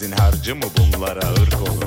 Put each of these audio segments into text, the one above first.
Benzin harcı mı bunlara ırk olur?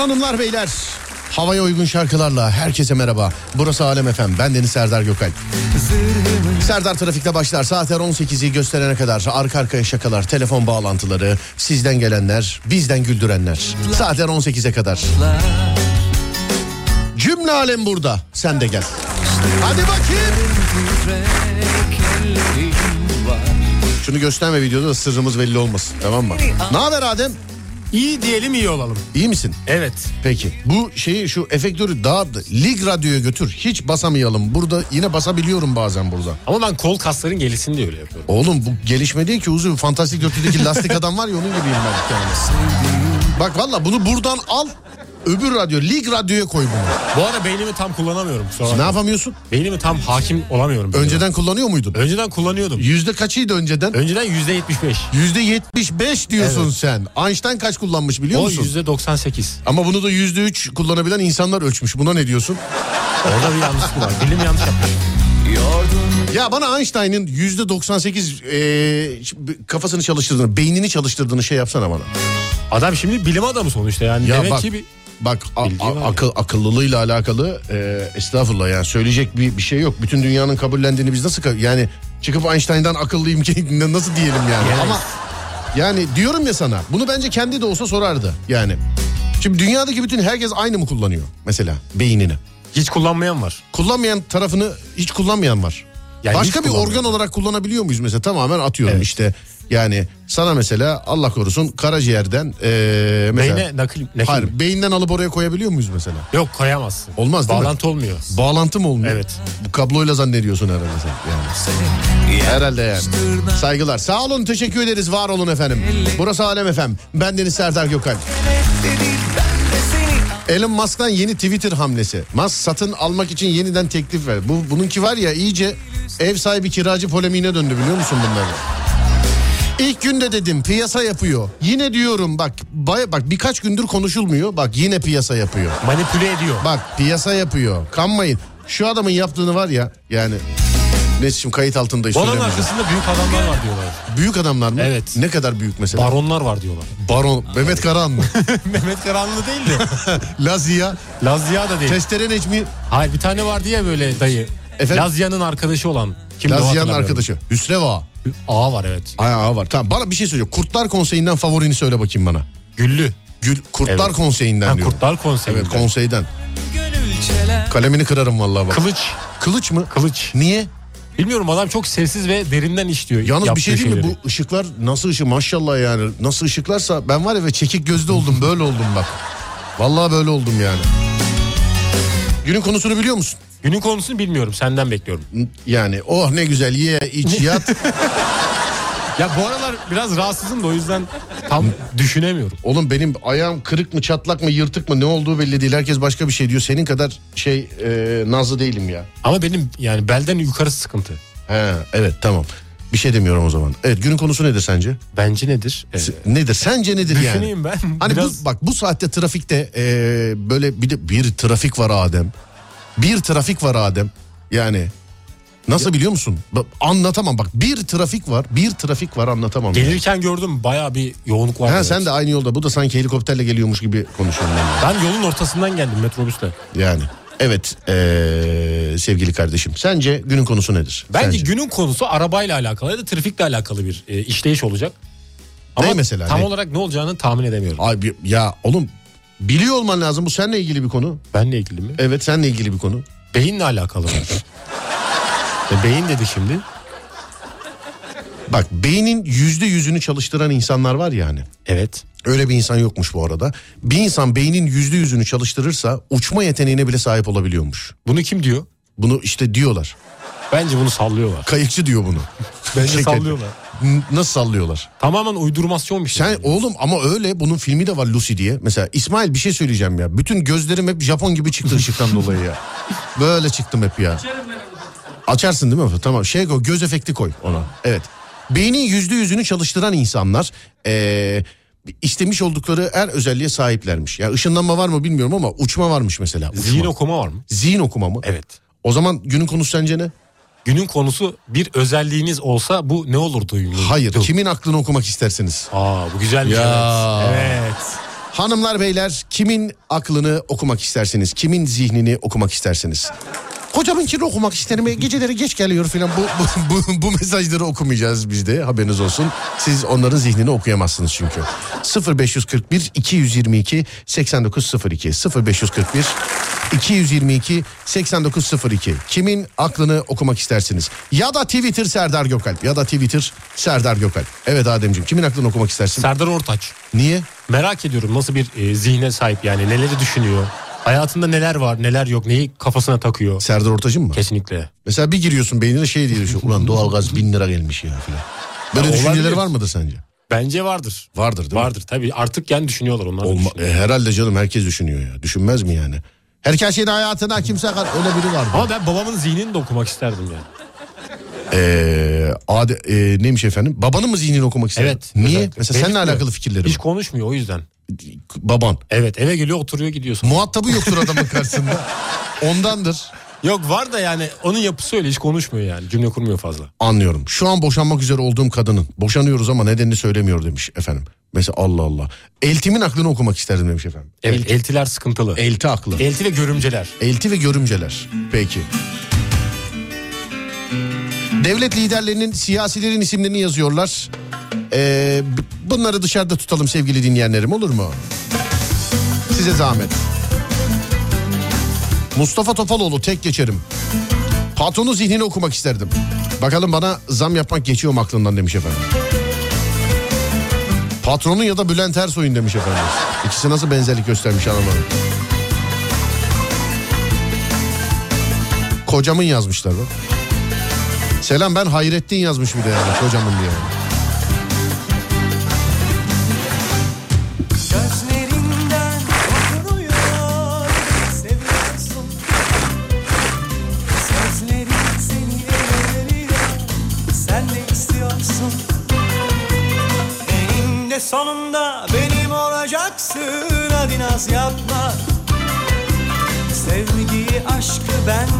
hanımlar beyler. Havaya uygun şarkılarla herkese merhaba. Burası Alem Efem. Ben Deniz Serdar Gökalp. Serdar trafikte başlar. Saatler 18'i gösterene kadar arka arkaya şakalar, telefon bağlantıları, sizden gelenler, bizden güldürenler. Saatler 18'e kadar. Cümle alem burada. Sen de gel. Hadi bakayım. Şunu gösterme videoda da sırrımız belli olmasın. Tamam mı? Ne haber Adem? İyi diyelim iyi olalım. İyi misin? Evet. Peki. Bu şeyi şu efektörü daha lig radyoya götür. Hiç basamayalım. Burada yine basabiliyorum bazen burada. Ama ben kol kasların gelişsin diye öyle yapıyorum. Oğlum bu gelişme değil ki uzun. Fantastik Dörtlü'deki lastik adam var ya onun gibiyim ben. Bak valla bunu buradan al. Öbür radyo, lig radyoya koy bunu. Bu ara beynimi tam kullanamıyorum. Sonra Ne yapamıyorsun? Beynimi tam hakim olamıyorum. Önceden kullanıyor muydun? Önceden kullanıyordum. Yüzde kaçıydı önceden? Önceden yüzde yetmiş beş. Yüzde yetmiş beş diyorsun Evet. sen. Einstein kaç kullanmış biliyor O musun? yüzde doksan sekiz. Ama bunu da yüzde üç kullanabilen insanlar ölçmüş. Buna ne diyorsun? Orada bir yanlışlık var. Bilim yanlış yapmış. Ya bana Einstein'ın yüzde 98 e, kafasını çalıştırdığını, beynini çalıştırdığını şey yapsana bana. Adam şimdi bilim adamı sonuçta yani. Ya Demek bak, ki bir... bak a- a- akıl, akıllılığıyla alakalı e, estağfurullah yani söyleyecek bir, bir şey yok. Bütün dünyanın kabullendiğini biz nasıl yani çıkıp Einstein'dan akıllıyım ki nasıl diyelim yani. Yani. Ama yani diyorum ya sana bunu bence kendi de olsa sorardı yani. Şimdi dünyadaki bütün herkes aynı mı kullanıyor mesela beynini? Hiç kullanmayan var. Kullanmayan tarafını hiç kullanmayan var. Yani Başka bir organ olarak kullanabiliyor muyuz mesela? Tamamen atıyorum Evet. işte. Yani sana mesela Allah korusun karaciğerden eee mesela. Beyne nakil, nakil Hayır mi? beyinden alıp oraya koyabiliyor muyuz mesela? Yok koyamazsın. Olmaz değil mi? Bağlantı olmuyor. Bağlantı mı olmuyor? Evet. Bu kabloyla zannediyorsun herhalde sen. Yani. Herhalde yani. Saygılar. Sağ olun teşekkür ederiz var olun efendim. Burası Alem efem. Ben Deniz Serdar Gökalp. Elon Musk'tan yeni Twitter hamlesi. Musk satın almak için yeniden teklif ver. Bu bununki var ya iyice ev sahibi kiracı polemiğine döndü biliyor musun bunları? İlk günde dedim piyasa yapıyor. Yine diyorum bak bay, bak birkaç gündür konuşulmuyor. Bak yine piyasa yapıyor. Manipüle ediyor. Bak piyasa yapıyor. Kanmayın. Şu adamın yaptığını var ya yani neyse şimdi kayıt. Bu adamın söylemeyeceğim. arkasında büyük adamlar var diyorlar. Büyük adamlar mı? Evet. Ne kadar büyük mesela? Baronlar var diyorlar. Baron. Mehmet Karahan mı? Mehmet Karanlı değil de. Lazia. Lazia da değil. Testere Necmi. Hayır bir tane vardı ya böyle dayı. Efendim? Lazia'nın arkadaşı olan. Kimdi o Lazia'nın arkadaşı. Hüsreva. Ağa var evet. Ay ağa var. Tamam bana bir şey söyleyeceğim. Kurtlar Konseyi'nden favorini söyle bakayım bana. Güllü. Gül, Kurtlar Evet. Konseyi'nden Ha, diyorum. Kurtlar Konseyi. Evet konseyden. Kalemini kırarım vallahi bak. Kılıç. Kılıç mı? Kılıç. Niye? Bilmiyorum adam çok sessiz ve derinden işliyor. Yalnız bir şey değil mi? Bu ışıklar nasıl ışık maşallah yani. Nasıl ışıklarsa ben var ya ve çekik gözlü oldum böyle oldum bak. Vallahi böyle oldum yani. Günün konusunu biliyor musun? Günün konusunu bilmiyorum senden bekliyorum. Yani oh ne güzel ye iç yat. Ya bu aralar biraz rahatsızım da o yüzden tam düşünemiyorum. Oğlum benim ayağım kırık mı çatlak mı yırtık mı ne olduğu belli değil. Herkes başka bir şey diyor. Senin kadar şey e, nazlı değilim ya. Ama benim yani belden yukarısı sıkıntı. He evet tamam. Bir şey demiyorum o zaman. Evet günün konusu nedir sence? Bence nedir? Ee, S- Nedir? Sence nedir yani? Düşüneyim ben. Hani Biraz- bu, bak bu saatte trafikte e, böyle bir de bir trafik var Adem. Bir trafik var Adem. Yani nasıl biliyor musun? Bak, anlatamam bak bir trafik var. Bir trafik var anlatamam. Gelirken gördüm baya bir yoğunluk var. Ha, sen de aynı yolda. Bu da sanki helikopterle geliyormuş gibi konuşuyorum ben. Ben yolun ortasından geldim metrobüsle. Yani evet e, sevgili kardeşim. Sence günün konusu nedir? Bence Sence? günün konusu arabayla alakalı ya da trafikle alakalı bir e, işleyiş olacak. Ne mesela, Tam ne? olarak ne olacağını tahmin edemiyorum. Ay, bir- ya oğlum biliyor olman lazım. Bu seninle ilgili bir konu. Benle ilgili mi? Evet seninle ilgili bir konu. Beyinle alakalı mı? E, beyin dedi şimdi. Bak beynin yüzde yüzünü çalıştıran insanlar var ya hani. Evet. Öyle bir insan yokmuş bu arada. Bir insan beynin yüzde yüzünü çalıştırırsa uçma yeteneğine bile sahip olabiliyormuş. Bunu kim diyor? Bunu işte diyorlar. Bence bunu sallıyorlar. Kayıkçı diyor bunu. Bence sallıyorlar. Nasıl sallıyorlar? Tamamen uydurmasyon bir şey. Sen oğlum ama öyle bunun filmi de var Lucy diye. Mesela İsmail bir şey söyleyeceğim ya. Bütün gözlerim hep Japon gibi çıktı ışıktan dolayı ya. Böyle çıktım hep ya. Açarsın değil mi? Tamam şey koy göz efekti koy ona. Evet. Beynin yüzde yüzünü çalıştıran insanlar eee, istemiş oldukları her özelliğe sahiplermiş. Ya ışınlanma var mı bilmiyorum ama uçma varmış mesela. Uçma. Zihin okuma var mı? Zihin okuma mı? Evet. O zaman günün konusu sence ne? Günün konusu bir özelliğiniz olsa bu ne olurdu? Hayır. Dur. Kimin aklını okumak istersiniz? Aa bu güzel bir Ya. evet. Evet. Hanımlar beyler kimin aklını okumak istersiniz? Kimin zihnini okumak istersiniz? Kocamınkini okumak isterim. Geceleri geç geliyor falan. Bu, bu, bu, bu mesajları okumayacağız biz de haberiniz olsun. Siz onların zihnini okuyamazsınız çünkü. 0541 222 8902 0541 222 8902. Kimin aklını okumak istersiniz? Ya da Twitter Serdar Gökalp ya da Twitter Serdar Gökalp. Evet Ademciğim kimin aklını okumak istersin? Serdar Ortaç. Niye? Merak ediyorum nasıl bir e, zihne sahip yani neleri düşünüyor. Hayatında neler var neler yok neyi kafasına takıyor. Serdar Ortaç'ın mı? Kesinlikle. Mesela bir giriyorsun beynine şey diye düşün. Ulan doğalgaz bin lira gelmiş ya falan. Böyle Ya düşünceleri olabilir. var mıdır sence? Bence vardır. Vardır değil mi? Vardır tabii artık yani düşünüyorlar onlar. Olma, düşünüyor. e, herhalde canım herkes düşünüyor ya. Düşünmez mi yani? Herkesin hayatına kimse öyle biri var. Ama ben babamın zihnini de okumak isterdim yani. Ee, ade, e, neymiş efendim? Babanın mı zihnini okumak ister? Evet. Niye? özellikle. Mesela seninle Belirtmiyor. alakalı fikirleri Hiç mi? konuşmuyor o yüzden. Baban. Evet eve geliyor oturuyor gidiyorsun. Muhatabı yoktur adamın karşısında. Ondandır. Yok var da yani onun yapısı öyle hiç konuşmuyor yani cümle kurmuyor fazla. Anlıyorum. Şu an boşanmak üzere olduğum kadının. Boşanıyoruz ama nedenini söylemiyor demiş efendim. Mesela Allah Allah. Eltimin aklını okumak isterdim demiş efendim. Evet eltiler sıkıntılı. Elti aklı. Elti ve görümceler. Elti ve görümceler. Peki. Devlet liderlerinin, siyasilerin isimlerini yazıyorlar. Ee, bunları dışarıda tutalım sevgili dinleyenlerim olur mu? Size zahmet. Mustafa Topaloğlu tek geçerim. Patronun zihnini okumak isterdim. Bakalım bana zam yapmak geçiyor mu aklından demiş efendim. Patronun ya da Bülent Ersoy'un demiş efendim. İkisi nasıl benzerlik göstermiş anlamadım. Kocamın yazmışlar bak. Selam ben Hayrettin yazmış bir de yani kocamın diye. Sonunda benim olacaksın hadi naz yapma. Sevgiyi aşkı bende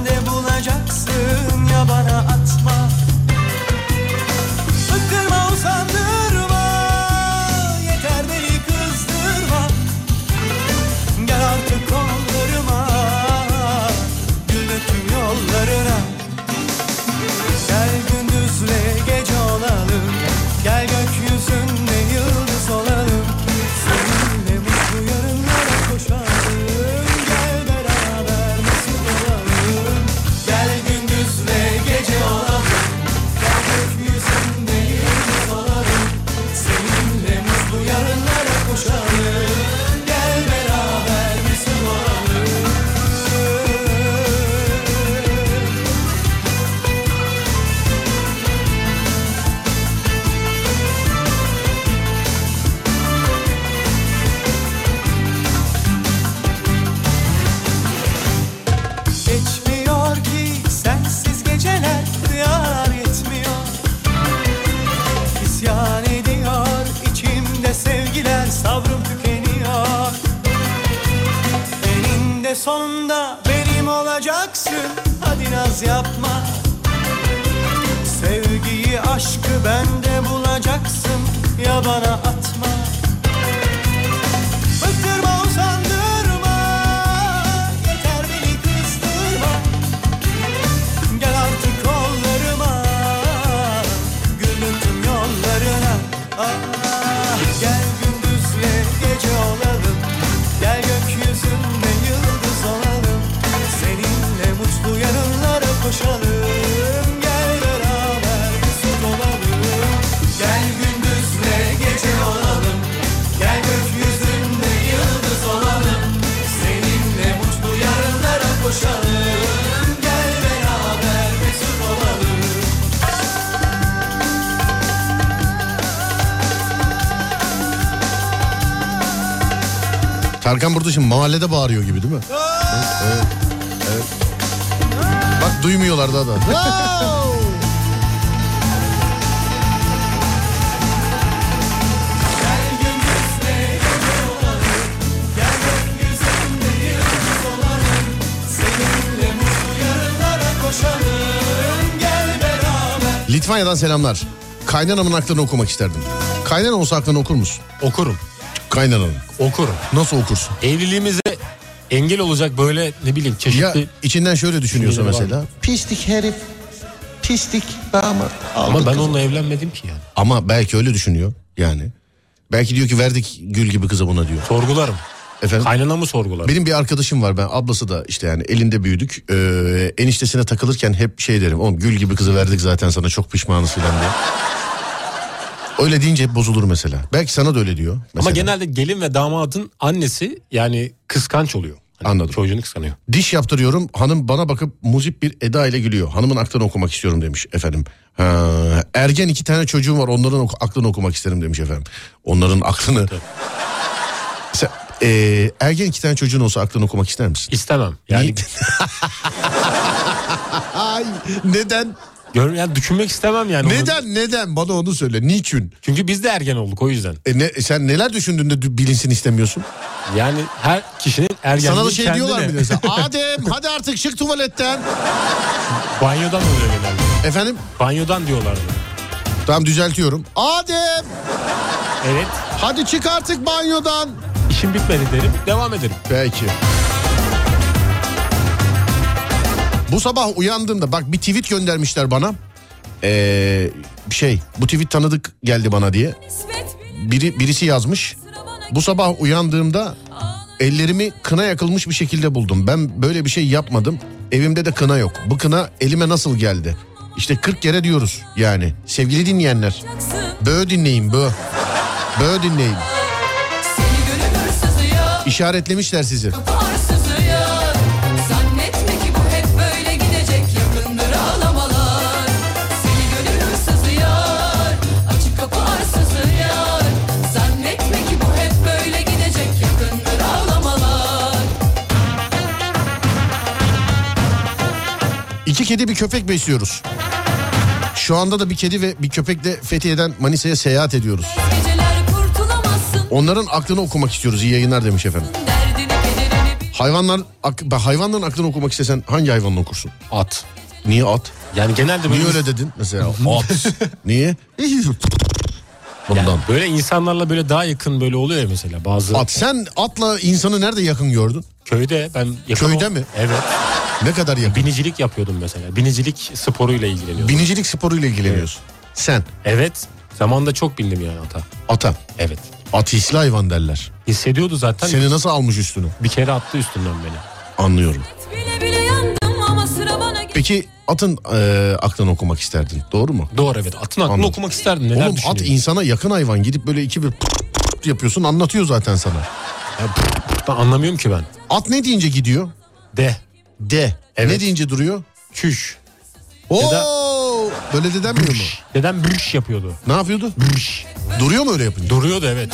oh. Tarkan burada şimdi mahallede bağırıyor gibi değil mi? Evet. evet. Bak duymuyorlar daha da. Litvanya'dan selamlar. Kaynanamın aklını okumak isterdim. Kaynana olsa aklını okur musun? Okurum. Kaynananın. Okurum. Nasıl okursun? Evliliğimize engel olacak böyle ne bileyim Ya çeşitli içinden şöyle düşünüyorsa Düşünceleri var mesela. Pislik herif. Pislik damat. ama ben kızı. onunla evlenmedim ki yani. Ama belki öyle düşünüyor yani. Belki diyor ki verdik gül gibi kıza buna diyor. Sorgularım. Efendim? Kaynana mı sorgular? Benim bir arkadaşım var ben ablası da işte yani elinde büyüdük. Ee, eniştesine takılırken hep şey derim. Oğlum gül gibi kızı verdik zaten sana çok pişmanız filan diye. Öyle deyince hep bozulur mesela. Belki sana da öyle diyor. Ama mesela. genelde gelin ve damadın annesi yani kıskanç oluyor. Hani Anladım. Çocuğunu kıskanıyor. Diş yaptırıyorum hanım bana bakıp muzip bir eda ile gülüyor. Hanımın aklını okumak istiyorum demiş efendim. Ha, ergen iki tane çocuğum var onların oku- aklını okumak isterim demiş efendim. Onların aklını... Sen, ee, ergen iki tane çocuğun olsa aklını okumak ister misin? İstemem. Yani? Ay neden? Gör, yani düşünmek istemem yani. onu. Neden neden bana onu söyle. Niçin? Çünkü biz de ergen olduk o yüzden. E ne, sen neler düşündüğünde dü- bilinsin istemiyorsun? Yani her kişinin ergenliği Sana da şey kendine. diyorlar mesela? Adem hadi artık çık tuvaletten. Banyodan oluyor genelde. Efendim Banyodan diyorlardı. tamam düzeltiyorum. Adem Evet. hadi çık artık banyodan. İşim bitmedi derim. Devam ederim. Peki. Bu sabah uyandığımda bak bir tweet göndermişler bana. Ee, şey bu tweet tanıdık geldi bana diye. Biri birisi yazmış. Bu sabah uyandığımda ellerimi kına yakılmış bir şekilde buldum. Ben böyle bir şey yapmadım. Evimde de kına yok. Bu kına elime nasıl geldi? İşte 40 kere diyoruz yani. Sevgili dinleyenler. Bö dinleyin bö. Bö dinleyin. İşaretlemişler sizi. İki kedi bir köpek besliyoruz. Şu anda da bir kedi ve bir köpekle Fethiye'den Manisa'ya seyahat ediyoruz. Onların aklını okumak istiyoruz. İyi yayınlar demiş efendim. Hayvanlar ak- hayvanların aklını okumak istesen hangi hayvanla okursun? At. Niye at? Yani genelde böyle, Niye öyle dedin mesela? At. Niye? Bundan. Yani böyle insanlarla böyle daha yakın böyle oluyor ya mesela bazı At. Sen atla insanı nerede yakın gördün? köyde ben yakın Köyde ol- mi? Evet. Ne kadar yakın? Binicilik yapıyordum mesela. Binicilik sporuyla ilgileniyordum. Binicilik sporuyla ilgileniyorsun. Sen evet. Zamanında çok bindim yani ata. ata. Evet. At hisli hayvan derler. Hissediyordu zaten. Seni nasıl almış üstüne? Bir kere attı üstünden beni. Anlıyorum. Bile bile yandım ama sıra bana gel. Peki atın e, aklını okumak isterdin. Doğru mu? Doğru evet. Atın aklını Anladım. okumak isterdim. Neler Oğlum at insana yakın hayvan. Gidip böyle iki bir yapıyorsun anlatıyor zaten sana. Ben anlamıyorum ki ben. At ne deyince gidiyor? De. De. Evet. Ne deyince duruyor? Çüş. Oo! Böyle de denmiyor mu? Neden bürş yapıyordu? Ne yapıyordu? Bürş. Duruyor mu öyle yapınca? Duruyordu evet.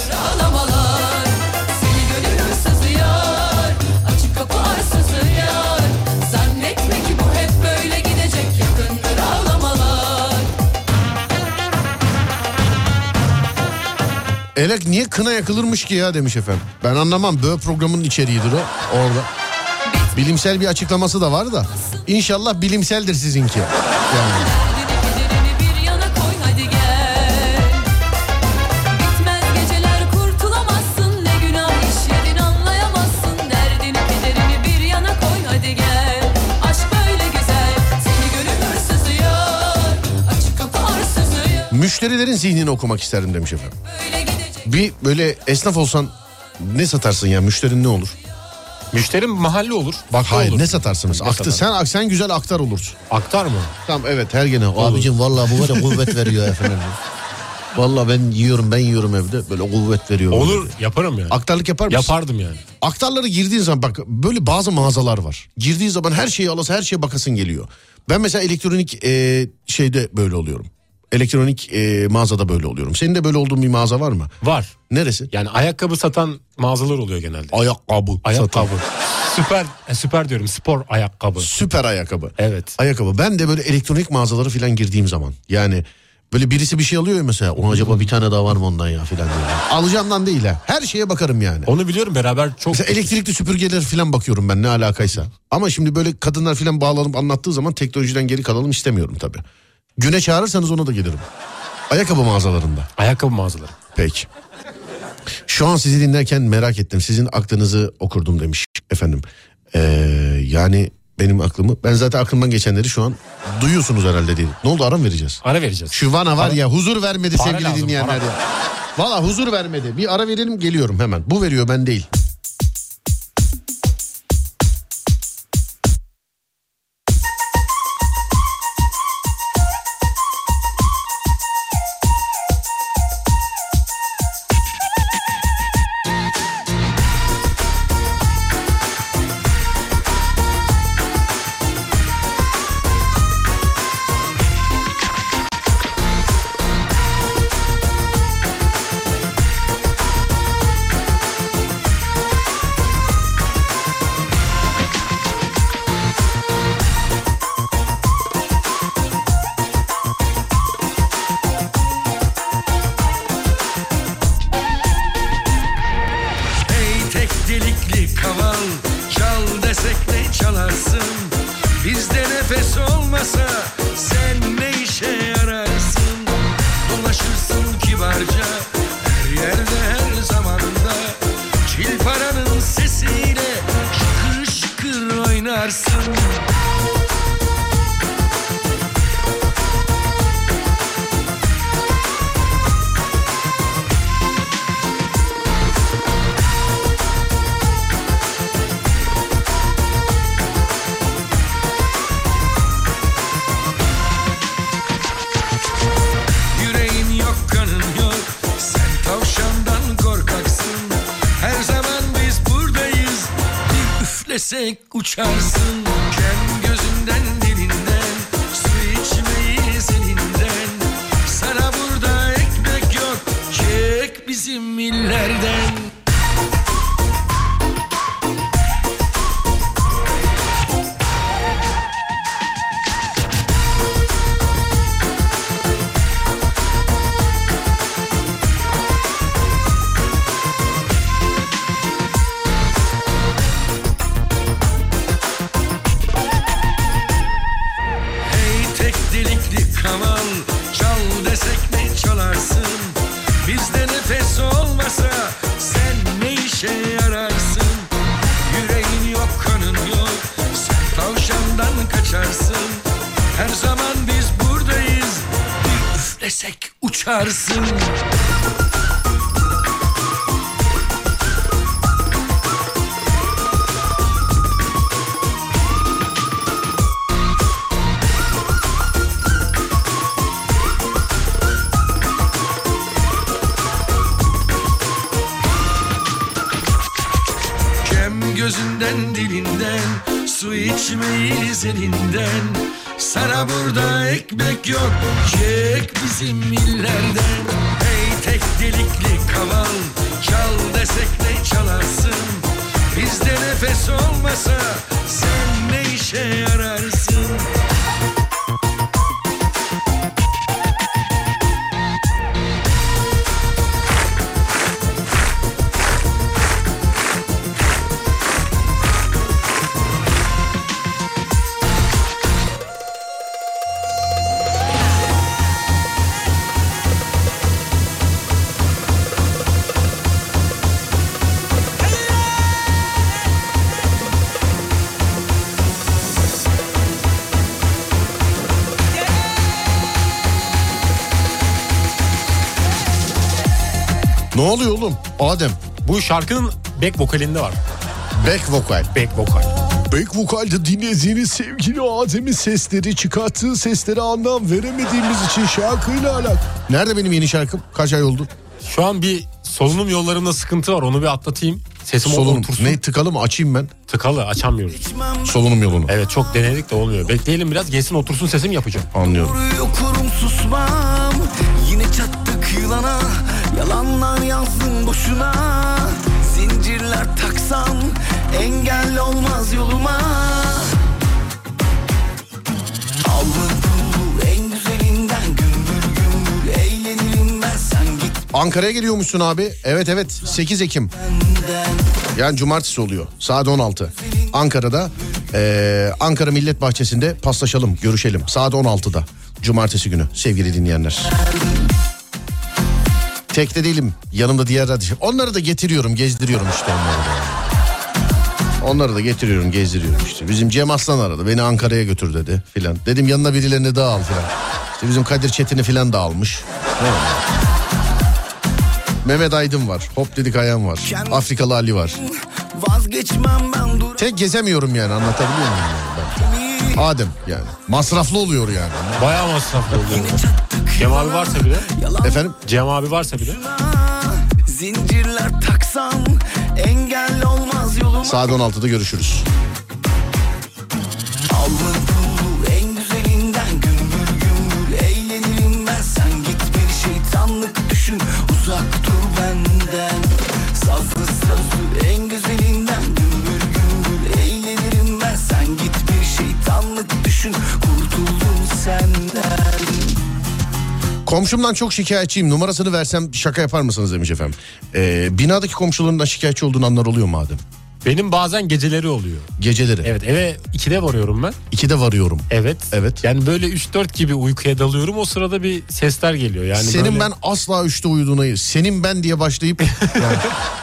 Elek niye kına yakılırmış ki ya demiş efendim. Ben anlamam. Böyle programın içeriğidir o. Orada. Bilimsel bir açıklaması da var da. İnşallah bilimseldir sizinki. Yani. Derdini kederini bir yana koy hadi gel Bitmez geceler kurtulamazsın Ne günah işledin anlayamazsın Derdini kederini bir yana koy hadi gel Aşk böyle güzel Seni gönül hırsızı yar Açık kapı arsızı yar Müşterilerin zihnini okumak isterim demiş efendim. Böyle Bir böyle esnaf olsan ne satarsın ya? Müşterin ne olur? Müşterim mahalle olur. Bak Hayır olur. ne satarsınız? Ne Aktı, sen, sen güzel aktar olursun. Aktar mı? Tamam evet her gene. Abicim vallahi bu böyle kuvvet veriyor efendim. Vallahi ben yiyorum ben yiyorum evde böyle kuvvet veriyor. Olur yaparım yani. Aktarlık yapar mısın? Yapardım yani. Aktarları girdiğin zaman bak böyle bazı mağazalar var. Girdiğin zaman her şeyi alası her şeye bakasın geliyor. Ben mesela elektronik e, şeyde böyle oluyorum. Elektronik e, mağazada böyle oluyorum. Senin de böyle olduğun bir mağaza var mı? Var. Neresi? Yani ayakkabı satan mağazalar oluyor genelde. Ayakkabı. Ayakkabı. süper e, süper diyorum spor ayakkabı. Süper ayakkabı. Evet. Ayakkabı. Ben de böyle elektronik mağazaları falan girdiğim zaman. Yani böyle birisi bir şey alıyor ya mesela. Ona acaba bir tane daha var mı ondan ya falan diyor. Alacağımdan değil ha. Her şeye bakarım yani. Onu biliyorum beraber çok Mesela elektrikli süpürgeler falan bakıyorum ben ne alakaysa. Ama şimdi böyle kadınlar falan bağlanıp anlattığı zaman teknolojiden geri kalalım istemiyorum tabii. Güne çağırırsanız ona da gelirim. Ayakkabı mağazalarında. ayakkabı mağazaları. Peki. Şu an sizi dinlerken merak ettim. Sizin aklınızı okurdum demiş efendim. Ee, yani benim aklımı ben zaten aklımdan geçenleri şu an duyuyorsunuz herhalde değil. Ne oldu ara mı vereceğiz? Ara vereceğiz. Şu vana var ya huzur vermedi sevgili lazım, dinleyenler para. ya. Valla huzur vermedi. Bir ara verelim geliyorum hemen. Bu veriyor ben değil. emotions gözünden dilinden Su içmeyiz elinden. Sana burada ekmek yok Çek bizim illerden. Hey tek delikli kaval Çal desek ne çalarsın? Bizde nefes olmasa Sen ne işe yararsın Adem. Bu şarkının back vokalinde var. Back vokal. Back vokal. Back vokalde dinlediğiniz sevgili Adem'in sesleri çıkarttığı seslere anlam veremediğimiz için şarkıyla alak. Nerede benim yeni şarkım? Kaç ay oldu? Şu an bir solunum yollarımda sıkıntı var. Onu bir atlatayım. Sesim Solunum. otursun. Ne tıkalı mı? Açayım ben. Tıkalı açamıyoruz. Solunum yolunu. Evet çok denedik de olmuyor. Bekleyelim biraz gelsin otursun sesim yapacağım. Anlıyorum. Susmam Yine çattık yılana Yalanlar yazdım boşuna Zincirler taksam Engel olmaz yoluma Ankara'ya geliyormuşsun abi. Evet evet 8 Ekim. Yani cumartesi oluyor. Saat 16. Ankara'da eee, Ankara Millet Bahçesi'nde paslaşalım, görüşelim. Saat 16'da. Cumartesi günü sevgili dinleyenler. Tekte değilim. Yanımda diğer radyo. Onları da getiriyorum, gezdiriyorum işte onları da. Onları da getiriyorum, gezdiriyorum işte. Bizim Cem Aslan aradı. Beni Ankara'ya götür dedi filan. Dedim yanına birilerini daha al filan. İşte bizim Kadir Çetin'i filan da almış. Var? Mehmet Aydın var. Hop dedik ayağım var. Afrikalı Ali var. Tek gezemiyorum yani anlatabiliyor muyum? Yani ben? Adem yani. Masraflı oluyor yani. Bayağı masraflı oluyor. Cem abi varsa bir de. Efendim? Cem abi varsa bir de. Zincirler taksam Engel olmaz yoluma Saat 16'da görüşürüz. Allı Komşumdan çok şikayetçiyim. Numarasını versem şaka yapar mısınız demiş efendim. Ee, binadaki komşularından şikayetçi olduğun anlar oluyor mu Adem? Benim bazen geceleri oluyor. Geceleri. Evet eve 2'de varıyorum ben. İkide varıyorum. Evet. Evet. Yani böyle 3-4 gibi uykuya dalıyorum. O sırada bir sesler geliyor. Yani Senin böyle... ben asla üçte uyuduğuna, senin ben diye başlayıp yani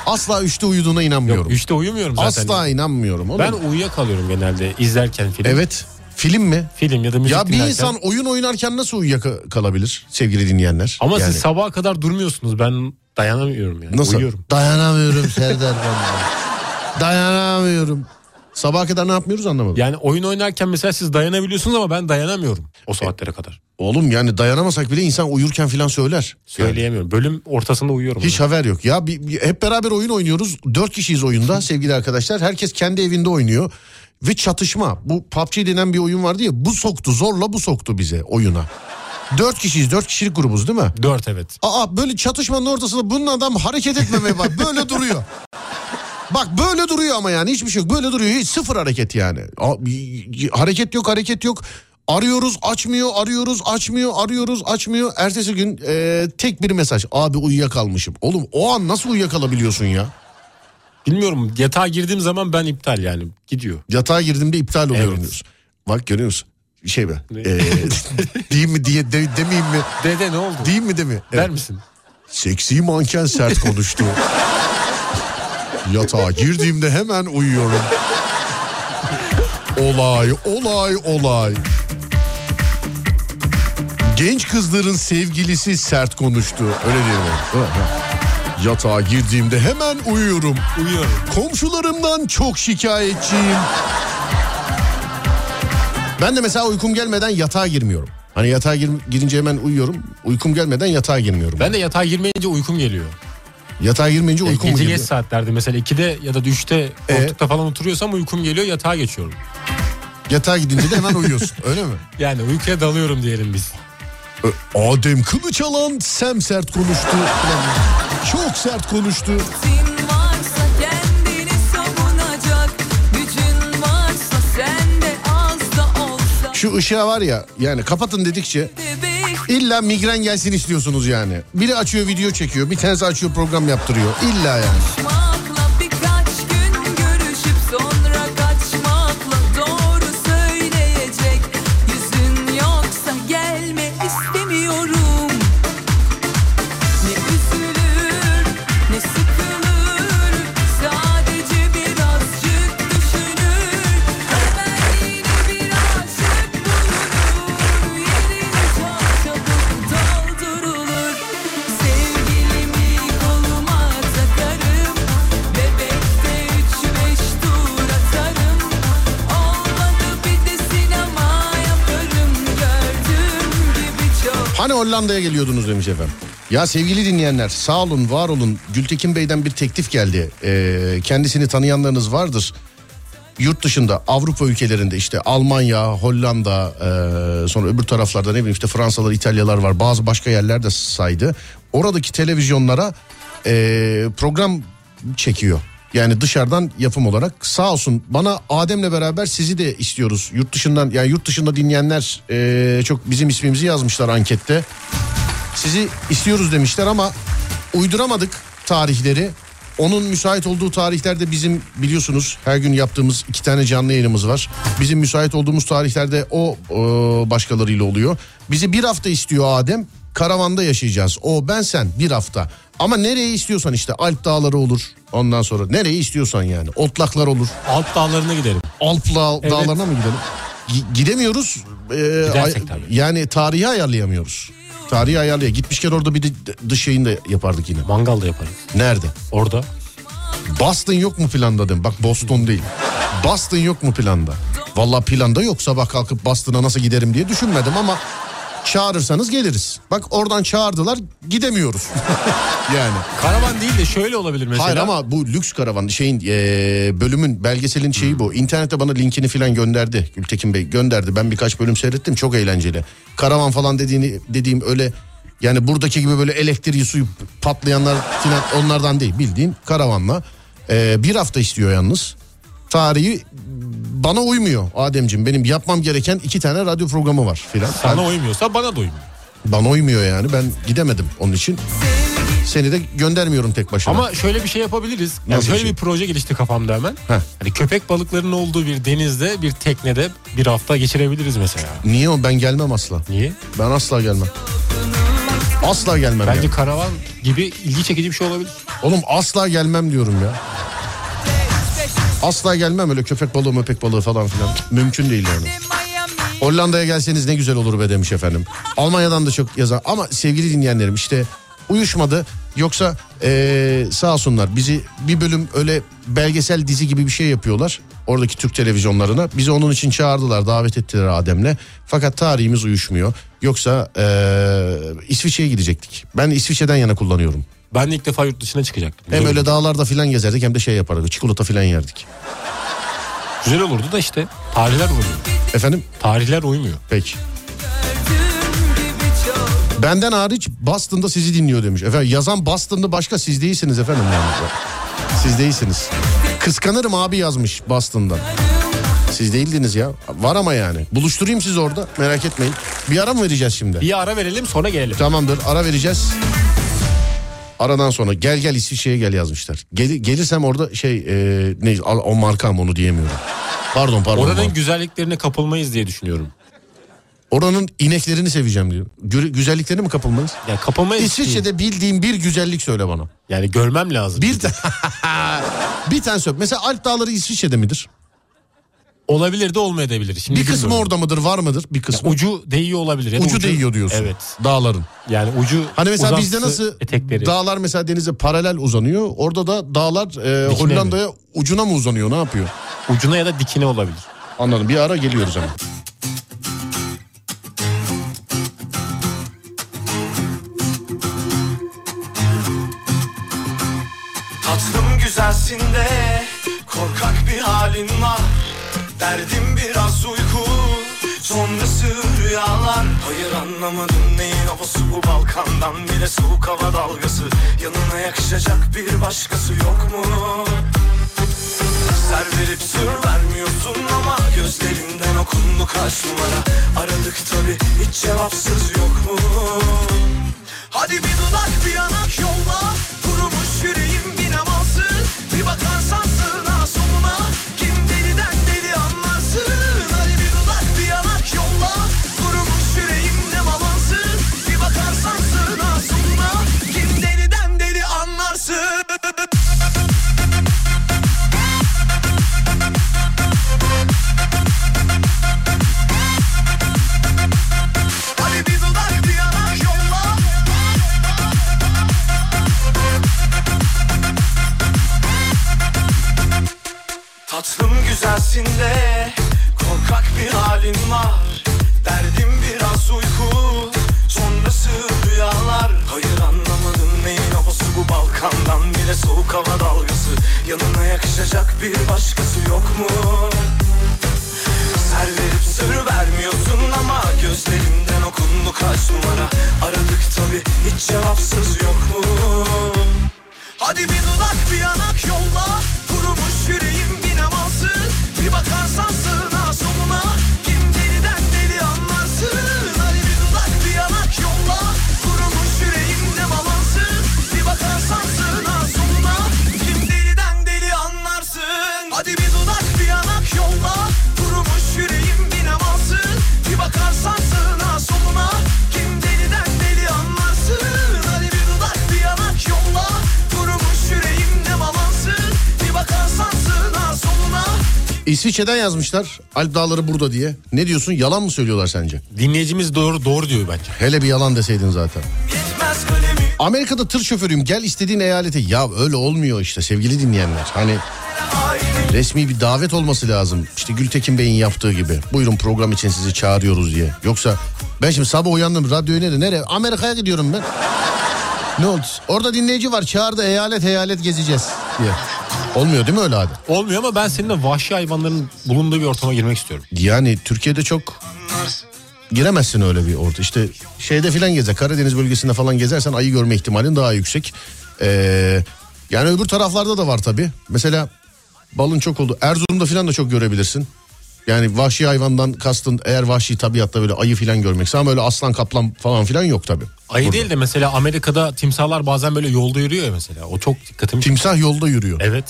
asla üçte uyuduğuna inanmıyorum. Yok 3'te uyumuyorum zaten. asla inanmıyorum. oğlum. Ben uyuyakalıyorum genelde izlerken film. Evet. Film mi? Film ya da müzik Ya bir dinlerken. insan oyun oynarken nasıl uyuyakalabilir sevgili dinleyenler? Ama Yani siz sabaha kadar durmuyorsunuz. Ben dayanamıyorum yani. nasıl? Uyuyorum. Dayanamıyorum Serdar ben. Dayanamıyorum. Sabaha kadar ne yapmıyoruz anlamadım. Yani oyun oynarken mesela siz dayanabiliyorsunuz ama ben dayanamıyorum o saatlere kadar. Oğlum yani dayanamasak bile insan uyurken falan söyler. Söyleyemiyorum. Bölüm ortasında uyuyorum. Hiç haber yok. Ya bir, bir- hep beraber oyun oynuyoruz. Dört kişiyiz oyunda sevgili arkadaşlar. Herkes kendi evinde oynuyor. Ve çatışma. Bu PUBG denen bir oyun vardı ya. Bu soktu zorla bu soktu bize oyuna. Dört kişiyiz. Dört kişilik grubuz değil mi? Dört evet. Aa böyle çatışmanın ortasında bunun adam hareket etmemeye bak. Böyle duruyor. Bak böyle duruyor ama yani hiçbir şey yok. Böyle duruyor. Hiç sıfır hareket yani. Hareket yok hareket yok. Arıyoruz açmıyor arıyoruz açmıyor arıyoruz açmıyor. Ertesi gün e, tek bir mesaj. Abi uyuyakalmışım. Oğlum o an nasıl uyuyakalabiliyorsun ya? Bilmiyorum yatağa girdiğim zaman ben iptal yani gidiyor. Yatağa girdiğimde iptal oluyorum Evet. diyorsun. Bak görüyor musun? Şey be. Ne? Diyeyim mi diye de, demeyeyim mi? Dede ne oldu? Diyeyim mi demi? Der misin? Seksi manken sert konuştu. Yatağa girdiğimde hemen uyuyorum. Olay, olay, olay. Genç kızların sevgilisi sert konuştu. Öyle diyelim. Yatağa girdiğimde hemen uyuyorum. Uyuyorum. Komşularımdan çok şikayetçiyim. Ben de mesela uykum gelmeden yatağa girmiyorum. Hani yatağa gir- girince hemen uyuyorum. Uykum gelmeden yatağa girmiyorum. Ben de yatağa girmeyince uykum geliyor. Yatağa girmeyince Ya uykum mu gece geliyor? geç saatlerde mesela 2'de ya da 3'te Ee? koltukta falan oturuyorsam uykum geliyor yatağa geçiyorum. Yatağa gidince de hemen uyuyorsun öyle mi? Yani uykuya dalıyorum diyelim biz. Adem Kılıçalan sem sert konuştu. Çok sert konuştu. Şu ışığa var ya yani kapatın dedikçe illa migren gelsin istiyorsunuz yani. Biri açıyor video çekiyor bir tanesi açıyor program yaptırıyor. İlla yani. Hollanda'ya geliyordunuz demiş efendim. Ya sevgili dinleyenler sağ olun var olun Gültekin Bey'den bir teklif geldi. Ee, kendisini tanıyanlarınız vardır. Yurt dışında Avrupa ülkelerinde işte Almanya, Hollanda ee, sonra öbür taraflarda ne bileyim işte Fransalar, İtalyalar var. Bazı başka yerler de saydı. Oradaki televizyonlara ee, program çekiyor. Yani dışarıdan yapım olarak sağ olsun bana Adem'le beraber sizi de istiyoruz. Yurt dışından yani yurt dışında dinleyenler ee, çok bizim ismimizi yazmışlar ankette. Sizi istiyoruz demişler ama uyduramadık tarihleri. Onun müsait olduğu tarihlerde bizim biliyorsunuz her gün yaptığımız iki tane canlı yayınımız var. Bizim müsait olduğumuz tarihlerde o e, başkalarıyla oluyor. Bizi bir hafta istiyor Adem. Karavanda yaşayacağız. O ben sen bir hafta. Ama nereye istiyorsan işte Alp dağları olur. Ondan sonra nereye istiyorsan yani. Otlaklar olur. Alt dağlarına gidelim. Alp dağ- Evet. dağlarına mı gidelim? Gi- gidemiyoruz. Ee, Gidersek tabii. Yani tarihi ayarlayamıyoruz. Tarihi ayarlaya. Gitmişken orada bir de dış yayın da yapardık yine. Mangal da yaparız. Nerede? Orada. Boston yok mu planda dedim. Bak Boston değil. Boston yok mu planda? Vallahi planda yok. Sabah kalkıp Boston'a nasıl giderim diye düşünmedim ama çağırırsanız geliriz. Bak oradan çağırdılar gidemiyoruz. yani. Karavan değil de şöyle olabilir mesela. Hayır ama bu lüks karavan şeyin eee, bölümün belgeselin şeyi bu. İnternette bana linkini falan gönderdi Gültekin Bey gönderdi. Ben birkaç bölüm seyrettim çok eğlenceli. Karavan falan dediğini dediğim öyle yani buradaki gibi böyle elektriği suyu patlayanlar falan onlardan değil bildiğin karavanla. Eee, bir hafta istiyor yalnız. Tarihi bana uymuyor Ademciğim. Benim yapmam gereken iki tane radyo programı var filan. Sana uymuyorsa bana da uymuyor. Bana uymuyor yani ben gidemedim onun için. Seni de göndermiyorum tek başına. Ama şöyle bir şey yapabiliriz. Yani Nasıl şöyle şey? bir proje gelişti kafamda hemen. Heh. Hani köpek balıklarının olduğu bir denizde bir teknede bir hafta geçirebiliriz mesela. Niye o ben gelmem asla. Niye? Ben asla gelmem. Asla gelmem Bence ya. karavan gibi ilgi çekici bir şey olabilir. Oğlum asla gelmem diyorum ya. Asla gelmem öyle köpek balığı möpek balığı falan filan. Mümkün değil yani. Hollanda'ya gelseniz ne güzel olur be demiş efendim. Almanya'dan da çok yazan ama sevgili dinleyenlerim işte uyuşmadı. Yoksa eee sağ olsunlar bizi bir bölüm öyle belgesel dizi gibi bir şey yapıyorlar. Oradaki Türk televizyonlarına. Bizi onun için çağırdılar davet ettiler Adem'le. Fakat tarihimiz uyuşmuyor. Yoksa eee İsviçre'ye gidecektik. Ben İsviçre'den yana kullanıyorum. Ben de ilk defa yurt dışına çıkacaktım. Hem öyle olurdu. dağlarda filan gezerdik hem de şey yapardık. Çikolata filan yerdik. Güzel olurdu da işte tarihler uymuyor. Efendim? Tarihler uymuyor. Peki. Benden hariç Boston'da sizi dinliyor demiş. Efendim yazan Boston'da başka siz değilsiniz efendim yani. Siz değilsiniz. Kıskanırım abi yazmış Boston'dan. Siz değildiniz ya. Var ama yani. Buluşturayım sizi orada merak etmeyin. Bir ara mı vereceğiz şimdi? Bir ara verelim sonra gelelim. Tamamdır ara vereceğiz. Aradan sonra gel gel İsviçre'ye gel yazmışlar. Gel, gelirsem orada şey e, ne al- o markam onu diyemiyorum. Pardon pardon. Oranın pardon. güzelliklerine kapılmayız diye düşünüyorum. Oranın ineklerini seveceğim diyor. Gü- güzelliklerine mi kapılmayız? Ya kapılmayız. İsviçre'de bildiğin bir güzellik söyle bana. Yani görmem lazım. Bir bir tane söyle. Mesela Alp Dağları İsviçre'de midir? Olabilir de olmayabilir. Şimdi Bir kısmı bilmiyorum. orada mıdır var mıdır? Bir Ya kısmı. ucu değiyor olabilir. Ya da ucu değiyor diyorsun. Evet. Dağların. Yani ucu Hani mesela bizde nasıl etekleri. dağlar mesela denize paralel uzanıyor. Orada da dağlar e, Hollanda'ya ucuna mı uzanıyor ne yapıyor? ucuna ya da dikine olabilir. Anladım bir ara geliyoruz hemen. Derdim biraz uyku sonrası rüyalar. Hayır anlamadım neyin havası bu Balkan'dan. Bile soğuk hava dalgası. Yanına yakışacak bir başkası yok mu? Ser verip sır vermiyorsun ama gözlerinden okundu kaç numara. Aradık tabi hiç cevapsız yok mu? Hadi bir dudak bir yanak yolla. Kurumuş yüreğim bin amansın Bir bakarsan Tatlım güzelsin de korkak bir halin var. Derdim biraz uyku sonrası rüyalar. Hayır anlamadım neyin havası. Bu Balkan'dan bile soğuk hava dalgası. Yanına yakışacak bir başkası yok mu? Ser verip sır vermiyorsun ama gözlerimden okundu kaç numara. Aradık tabi hiç cevapsız yok mu? Hadi bir dudak bir yanak yolla İsviçre'den yazmışlar Alp Dağları burada diye. Ne diyorsun yalan mı söylüyorlar sence? Dinleyicimiz doğru doğru diyor bence. Hele bir yalan deseydin zaten. Amerika'da tır şoförüyüm gel istediğin eyalete. Ya öyle olmuyor işte sevgili dinleyenler. Hani resmi bir davet olması lazım. İşte Gültekin Bey'in yaptığı gibi. Buyurun program için sizi çağırıyoruz diye. Yoksa ben şimdi sabah uyandım radyoya nereye? Nereye? Amerika'ya gidiyorum ben. Ne oldu? Orada dinleyici var çağırdı eyalet eyalet gezeceğiz diye. Olmuyor değil mi öyle adet? Olmuyor ama ben seninle vahşi hayvanların bulunduğu bir ortama girmek istiyorum. Yani Türkiye'de çok giremezsin öyle bir orta. İşte şeyde filan gezer Karadeniz bölgesinde falan gezersen ayı görme ihtimalin daha yüksek. Ee, yani öbür taraflarda da var tabii. Mesela balın çok oldu. Erzurum'da filan da çok görebilirsin. Yani vahşi hayvandan kastın eğer vahşi tabiatta böyle ayı falan görmekse ama öyle aslan kaplan falan filan yok tabii. Ayı Burada. değil de mesela Amerika'da timsahlar bazen böyle yolda yürüyor ya mesela. O çok dikkatimi. Timsah yolda yürüyor. Evet.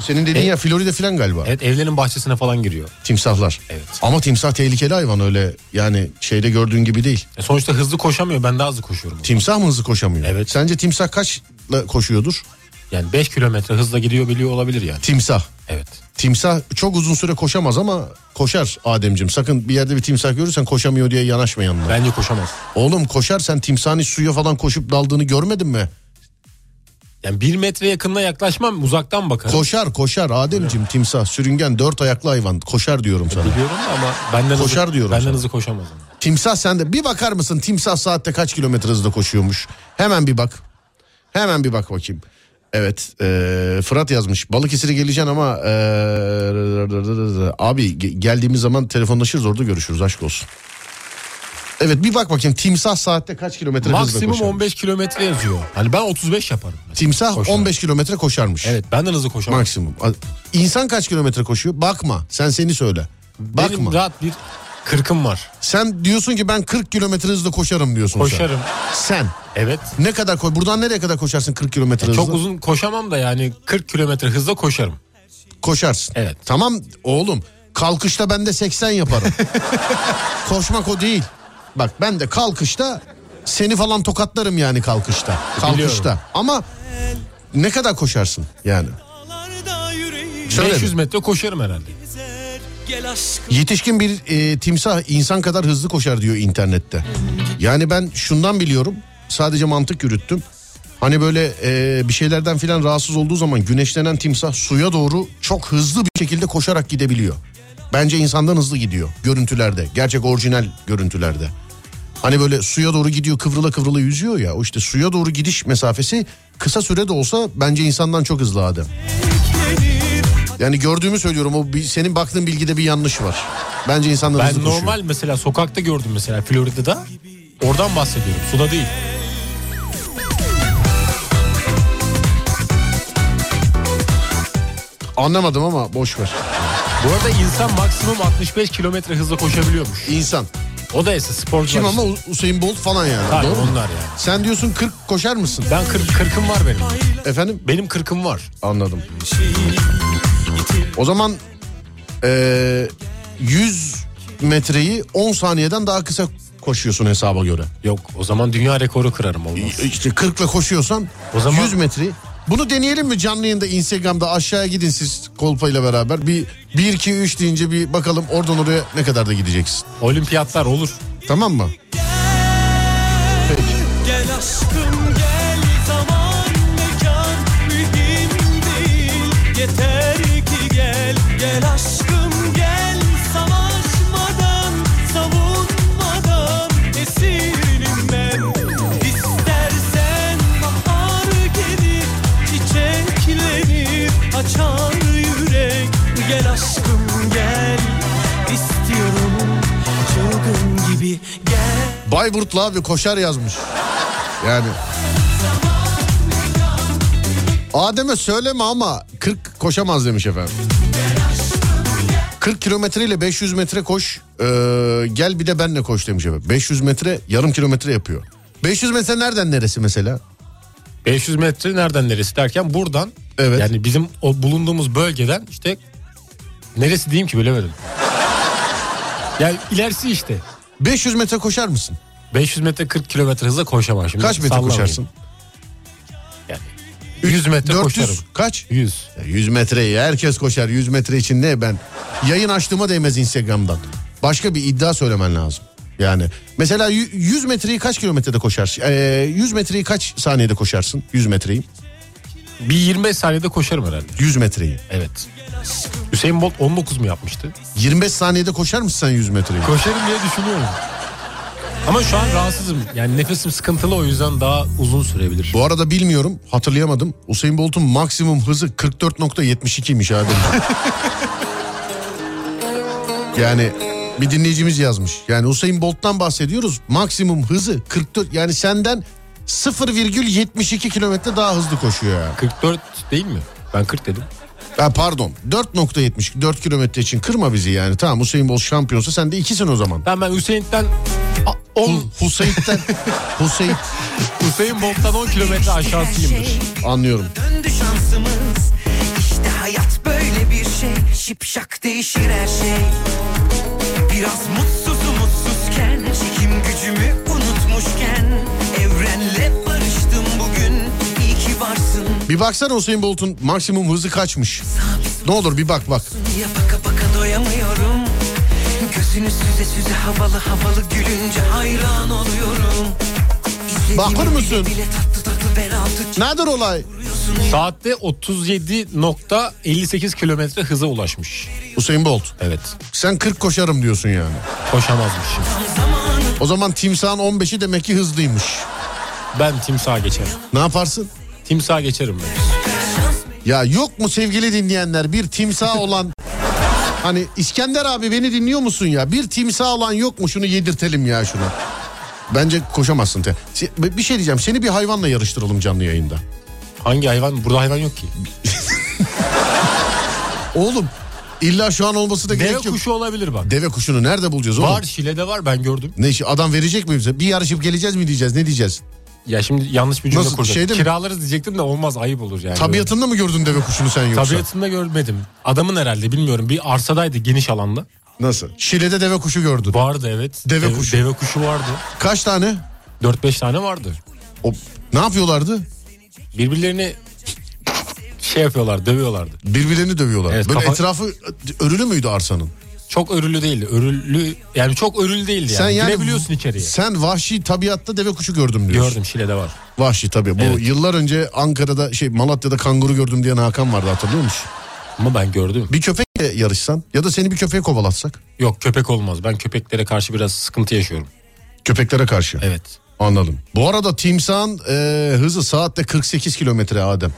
Senin dediğin E- ya Florida falan galiba. Evet evlerin bahçesine falan giriyor. Timsahlar. Evet. Ama timsah tehlikeli hayvan öyle yani şeyde gördüğün gibi değil. E sonuçta hızlı koşamıyor. Ben daha hızlı koşuyorum. Timsah mı hızlı koşamıyor? Evet. Sence timsah kaçla koşuyordur? Yani 5 kilometre hızla gidiyor biliyor olabilir yani. Timsah. Evet. Timsah çok uzun süre koşamaz ama koşar Ademcim. Sakın bir yerde bir timsah görürsen koşamıyor diye yanaşma yanına. Bence koşamaz. Oğlum koşar sen timsahın hiç suya falan koşup daldığını görmedin mi? Yani bir metre yakınına yaklaşmam uzaktan bakarım. Koşar koşar Ademcim timsah sürüngen dört ayaklı hayvan koşar diyorum sana. Biliyorum da ama benden Koşar hızlı, diyorum Benden sana. hızlı koşamaz. ama. Timsah sende bir bakar mısın timsah saatte kaç kilometre hızla koşuyormuş? Hemen bir bak. Hemen bir bak bakayım. Evet eee, Fırat yazmış Balıkesir'e geleceksin ama eee, abi ge- geldiğimiz zaman telefonlaşırız orada görüşürüz aşk olsun. Evet bir bak bakayım timsah saatte kaç kilometre hızla Maksimum koşar? 15 kilometre yazıyor. Hani ben 35 yaparım. mesela. Timsah Koşar. 15 kilometre koşarmış. Evet benden hızlı koşamaz. Maksimum. İnsan kaç kilometre koşuyor? Bakma sen seni söyle. Bakma. Benim rahat bir kırkım var. Sen diyorsun ki ben 40 kilometre hızla koşarım diyorsun sen. Koşarım. Sen. Evet. Ne kadar koy? Buradan nereye kadar koşarsın 40 kilometre hızla? Çok uzun koşamam da yani 40 kilometre hızla koşarım. Koşarsın. Evet. Tamam oğlum. Kalkışta ben de 80 yaparım. Koşmak o değil. Bak ben de kalkışta seni falan tokatlarım yani kalkışta. Kalkışta. Biliyorum. Ama ne kadar koşarsın yani? Söyle 500 bir. metre koşarım herhalde. Yetişkin bir e, timsah insan kadar hızlı koşar diyor internette. Yani ben şundan biliyorum. Sadece mantık yürüttüm. Hani böyle e, bir şeylerden filan rahatsız olduğu zaman güneşlenen timsah suya doğru çok hızlı bir şekilde koşarak gidebiliyor. Bence insandan hızlı gidiyor görüntülerde. Gerçek orijinal görüntülerde. Hani böyle suya doğru gidiyor kıvrıla kıvrıla yüzüyor ya. O işte suya doğru gidiş mesafesi kısa sürede olsa bence insandan çok hızlı Adem. Yani gördüğümü söylüyorum o bir, senin baktığın bilgide bir yanlış var. Bence insandan hızlı Ben normal mesela sokakta gördüm mesela Florida'da. Oradan bahsediyorum. Suda değil. Anlamadım ama boş ver. Bu arada insan maksimum 65 kilometre hızla koşabiliyormuş. İnsan. O da esas sporcular. Kim işte. ama Usain Bolt falan yani. Tabii Doğru mu? onlar yani. Sen diyorsun 40 koşar mısın? Ben 40 kırkım var benim. Efendim? Benim kırkım var. Anladım. O zaman eee 100 metreyi 10 saniyeden daha kısa koşuyorsun hesaba göre. Yok o zaman dünya rekoru kırarım olmaz. İşte 40 ile koşuyorsan O zaman- 100 metre. Bunu deneyelim mi canlı yayında Instagram'da aşağıya gidin siz kolpayla beraber. Bir 1 2 3 deyince bir bakalım oradan oraya ne kadar da gideceksin. Olimpiyatlar olur. Tamam mı? Bayburtlu abi koşar yazmış. Yani. Adem'e söyleme ama 40 koşamaz demiş efendim. 40 kilometre ile 500 metre koş. ee, gel bir de benle koş demiş efendim. 500 metre yarım kilometre yapıyor. 500 metre nereden neresi mesela? 500 metre nereden neresi derken buradan Evet. yani bizim o bulunduğumuz bölgeden işte neresi diyeyim ki bilemedim. Yani ilerisi işte. 500 metre koşar mısın? 500 metre 40 kilometre hızla koşamam şimdi. Kaç metre Sallamayın. koşarsın? Yani 100 metre 400 koşarım. kaç? 100. Ya 100 metreyi herkes koşar 100 metre için ne ben yayın açtığıma değmez Instagram'dan. Başka bir iddia söylemen lazım. Yani mesela y- 100 metreyi kaç kilometrede koşarsın? Ee, 100 metreyi kaç saniyede koşarsın? 100 metreyi. Bir 25 saniyede koşarım herhalde. 100 metreyi. Evet. Hüseyin Bolt 19 mu yapmıştı? 25 saniyede koşar mısın sen 100 metreyi? Koşarım diye düşünüyorum. Ama şu an rahatsızım. Yani nefesim sıkıntılı o yüzden daha uzun sürebilir. Bu arada bilmiyorum hatırlayamadım. Usain Bolt'un maksimum hızı 44.72'ymiş abi. yani bir dinleyicimiz yazmış. Yani Usain Bolt'tan bahsediyoruz. Maksimum hızı 44 yani senden 0,72 kilometre daha hızlı koşuyor yani. 44 değil mi? Ben 40 dedim. Ha, pardon 4.70 4 kilometre için kırma bizi yani. Tamam Hüseyin Bolt şampiyonsa sen de ikisin o zaman. Ben ben Hüseyin'den 10 Hu- Hüseyin'den Hüseyin Hüseyin Bolt'tan 10 kilometre aşağısıyımdır. anlıyorum. Döndü şansımız İşte hayat böyle bir şey Şipşak değişir her şey Biraz mutsuzum mutsuzken Çekim gücümü unutmuşken Bir baksana Hüseyin Bolt'un maksimum hızı kaçmış. Ne olur bir bak bak. Ya baka baka doyamıyorum Gözünü süze süze havalı havalı gülünce hayran oluyorum Bakır mısın? Nedir olay? Saatte 37.58 kilometre hıza ulaşmış. Hüseyin Bolt. Evet. Sen 40 koşarım diyorsun yani. Koşamazmışım. O zaman timsahın 15'i demek ki hızlıymış. Ben timsaha geçerim. Ne yaparsın? Timsaha geçerim ben. Ya yok mu sevgili dinleyenler bir timsah olan... Hani İskender abi beni dinliyor musun ya? Bir timsah olan yok mu? Şunu yedirtelim ya şuna. Bence koşamazsın. Te. Bir şey diyeceğim. Seni bir hayvanla yarıştıralım canlı yayında. Hangi hayvan? Burada hayvan yok ki. Oğlum illa şu an olması da Deve gerek yok. kuşu olabilir bak. Deve kuşunu nerede bulacağız oğlum? Var Şile'de var ben gördüm. Ne işi adam verecek mi bize? Bir yarışıp geleceğiz mi diyeceğiz? Ne diyeceğiz? Ya şimdi yanlış bir cümle Nasıl, kurdum. mi? Kiralarız diyecektim de olmaz ayıp olur yani. Tabiatında mı gördün deve kuşunu sen yoksa? Tabiatında görmedim. Adamın herhalde bilmiyorum. Bir arsadaydı geniş alanda. Nasıl? Şile'de deve kuşu gördün. Vardı evet. Deve kuşu. Deve kuşu vardı. Kaç tane? 4-5 tane vardı. O, ne yapıyorlardı? Birbirlerini şey yapıyorlar, dövüyorlardı. Birbirlerini dövüyorlar. Evet, Böyle kafa- etrafı örülü müydü arsanın? Çok örülü değildi. Örülü yani çok örülü değildi yani. Sen yani Girebiliyorsun içeriye. Sen vahşi tabiatta deve kuşu gördüm diyorsun. Gördüm Şile'de var. Vahşi tabii. Bu Evet. yıllar önce Ankara'da şey Malatya'da kanguru gördüm diyen Hakan vardı hatırlıyor musun? Ama ben gördüm. Bir köpekle yarışsan ya da seni bir köpeğe kovalatsak. Yok köpek olmaz. Ben köpeklere karşı biraz sıkıntı yaşıyorum. Köpeklere karşı. Evet. Anladım. Bu arada timsahın e, hızı saatte 48 kilometre Adem.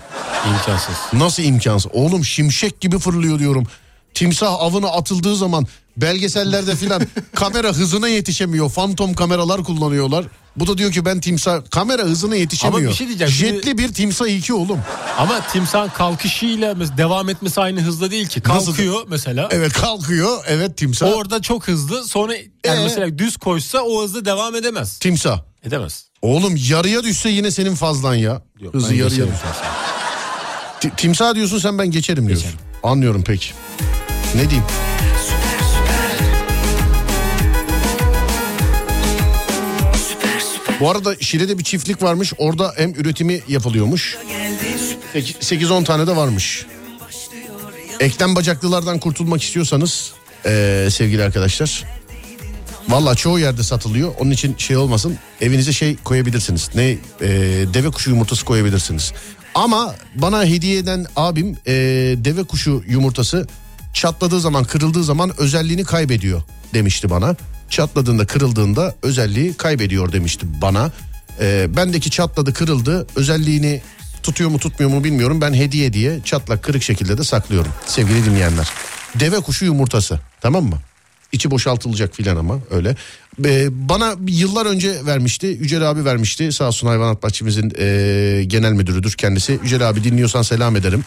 imkansız. Nasıl imkansız? Oğlum şimşek gibi fırlıyor diyorum. Timsah avına atıldığı zaman belgesellerde filan kamera hızına yetişemiyor. Fantom kameralar kullanıyorlar. Bu da diyor ki ben timsah kamera hızına yetişemiyor. Ama bir şey diyeceğim, şimdi- Jetli bir timsah iki oğlum. Ama timsahın kalkışıyla devam etmesi aynı hızda değil ki. Kalkıyor mesela. Evet kalkıyor. Evet timsah. Orada çok hızlı. Sonra yani Ee? mesela düz koşsa o hızda devam edemez. Timsah. Edemez. Oğlum yarıya düşse yine senin fazlan ya. Yok, Hızı yarıya. Ti- Timsah diyorsun sen ben geçerim diyorsun. Geçerim. Anlıyorum peki. Ne diyeyim? Bu arada Şile'de bir çiftlik varmış. Orada hem üretimi yapılıyormuş. 8-10 tane de varmış. Eklem bacaklılardan kurtulmak istiyorsanız eee, sevgili arkadaşlar. Valla çoğu yerde satılıyor. Onun için şey olmasın. Evinize şey koyabilirsiniz. Ne eee, deve kuşu yumurtası koyabilirsiniz. Ama bana hediye eden abim eee, deve kuşu yumurtası çatladığı zaman kırıldığı zaman özelliğini kaybediyor demişti bana. Çatladığında kırıldığında özelliği kaybediyor demişti bana. Eee, bendeki çatladı kırıldı özelliğini tutuyor mu tutmuyor mu bilmiyorum. Ben hediye diye çatlak kırık şekilde de saklıyorum sevgili dinleyenler. Deve kuşu yumurtası tamam mı? İçi boşaltılacak filan ama öyle. Ee, bana yıllar önce vermişti. Yücel abi vermişti. Sağ olsun hayvanat bahçemizin ee, genel müdürüdür kendisi. Yücel abi dinliyorsan selam ederim.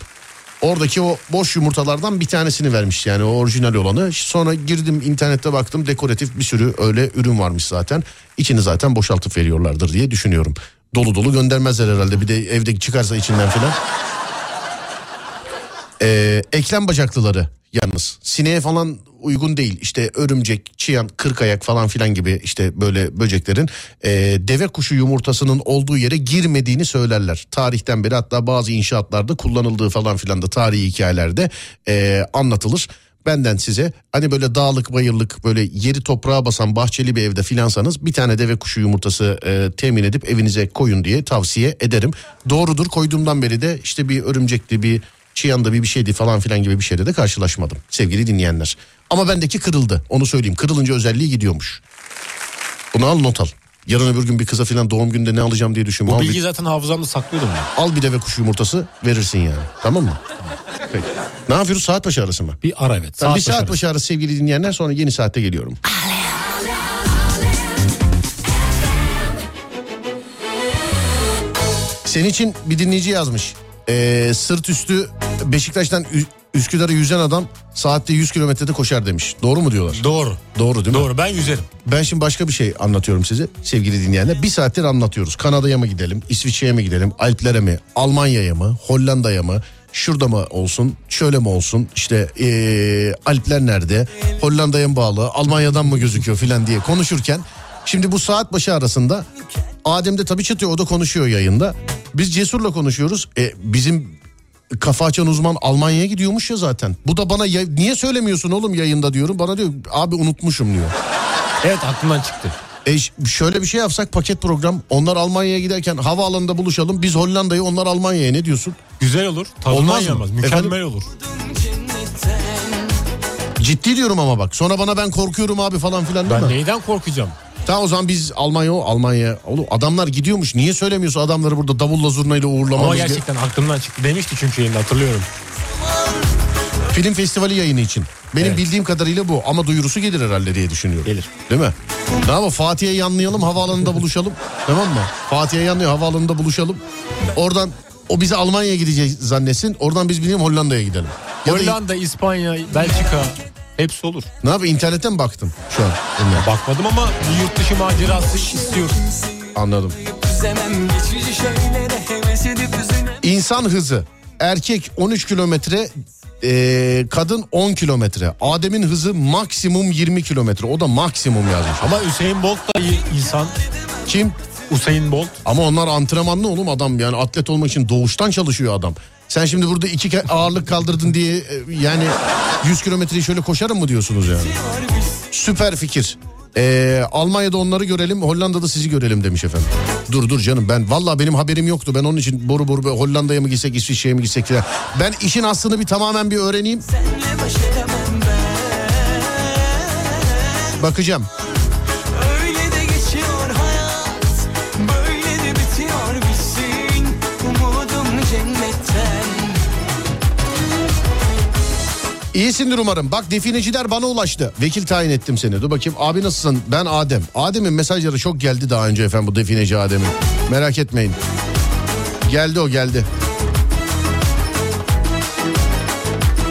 Oradaki o boş yumurtalardan bir tanesini vermiş yani o orijinal olanı. Sonra girdim internette baktım dekoratif bir sürü öyle ürün varmış zaten. İçini zaten boşaltıp veriyorlardır diye düşünüyorum. Dolu dolu göndermezler herhalde bir de evde çıkarsa içinden filan. Ee, eklem bacaklıları yalnız sineğe falan uygun değil işte örümcek, çıyan, kırkayak falan filan gibi işte böyle böceklerin ee, deve kuşu yumurtasının olduğu yere girmediğini söylerler. Tarihten beri hatta bazı inşaatlarda kullanıldığı falan filan da tarihi hikayelerde ee, anlatılır. Benden size hani böyle dağlık bayırlık böyle yeri toprağa basan bahçeli bir evde filansanız bir tane deve kuşu yumurtası e, temin edip evinize koyun diye tavsiye ederim. Doğrudur koyduğumdan beri de işte bir örümcekli bir çiyanda bir bir şeydi falan filan gibi bir şeyde de karşılaşmadım sevgili dinleyenler. Ama bendeki kırıldı onu söyleyeyim kırılınca özelliği gidiyormuş. Bunu al not al. Yarın öbür gün bir kıza filan doğum gününde ne alacağım diye düşün. Bu al, bilgiyi bir, zaten hafızamda saklıyordum ben. al bir deve kuşu yumurtası verirsin yani tamam mı? Peki. Ne yapıyoruz saat başı arası mı? Bir ara evet. Tamam, bir başı saat arası. başı arası sevgili dinleyenler sonra yeni saatte geliyorum. Senin için bir dinleyici yazmış. Ee, sırt üstü Beşiktaş'tan Üsküdar'a yüzen adam saatte 100 kilometrede koşar demiş. Doğru mu diyorlar? Doğru. Doğru değil mi? Doğru ben yüzerim. Ben şimdi başka bir şey anlatıyorum size sevgili dinleyenler. Bir saattir anlatıyoruz. Kanada'ya mı gidelim, İsviçre'ye mi gidelim, Alplere mi, Almanya'ya mı, Hollanda'ya mı, şurada mı olsun, şöyle mi olsun, işte ee, Alpler nerede, Hollanda'ya mı bağlı, Almanya'dan mı gözüküyor filan diye konuşurken... Şimdi bu saat başı arasında Adem de tabii çatıyor o da konuşuyor yayında. Biz Cesur'la konuşuyoruz. E, bizim kafa açan uzman Almanya'ya gidiyormuş ya zaten. Bu da bana ya- niye söylemiyorsun oğlum yayında diyorum. Bana diyor abi unutmuşum diyor. Evet aklımdan çıktı. E şöyle bir şey yapsak paket program. Onlar Almanya'ya giderken havaalanında buluşalım. Biz Hollanda'yı onlar Almanya'ya ne diyorsun? Güzel olur. Olmaz mı? yenmez. Mükemmel Efendim? olur. Ciddi diyorum ama bak. Sonra bana ben korkuyorum abi falan filan Ben mi? neyden korkacağım? Tamam o zaman biz Almanya o Almanya. Oğlum adamlar gidiyormuş. Niye söylemiyorsun adamları burada davulla zurnayla uğurlamamız Ama diye? gerçekten aklımdan çıktı. Demişti çünkü yayında hatırlıyorum. Film festivali yayını için. Benim Evet. bildiğim kadarıyla bu ama duyurusu gelir herhalde diye düşünüyorum. Gelir. Değil mi? Ne yapalım Fatih'e yanlayalım havaalanında buluşalım. tamam mı? Fatih'e yanlıyor havaalanında buluşalım. Oradan o bizi Almanya'ya gideceğiz zannetsin. Oradan biz bileyim Hollanda'ya gidelim. Ya da Hollanda, İspanya, Belçika hepsi olur. ne yapayım internete mi baktın şu an? Bunlar? Bakmadım ama bir yurt dışı macerası istiyorum. Anladım. İnsan hızı. Erkek 13 kilometre, eee, kadın 10 kilometre. Adem'in hızı maksimum 20 kilometre. O da maksimum yazmış. Ama Hüseyin Bolt da insan. Kim? Hüseyin Bolt. Ama onlar antrenmanlı oğlum adam yani atlet olmak için doğuştan çalışıyor adam. Sen şimdi burada iki ağırlık kaldırdın diye e, yani 100 kilometreyi şöyle koşarım mı diyorsunuz yani? Süper fikir. Ee, Almanya'da onları görelim Hollanda'da sizi görelim demiş efendim. Dur dur canım ben valla benim haberim yoktu. Ben onun için boru boru Hollanda'ya mı gitsek İsviçre'ye mi gitsek filan. Ben işin aslını bir tamamen bir öğreneyim. Bakacağım. İyisindir umarım. Bak defineciler bana ulaştı. Vekil tayin ettim seni. Dur bakayım abi nasılsın? Ben Adem. Adem'in mesajları çok geldi daha önce efendim bu defineci Adem'in. Merak etmeyin. Geldi o geldi.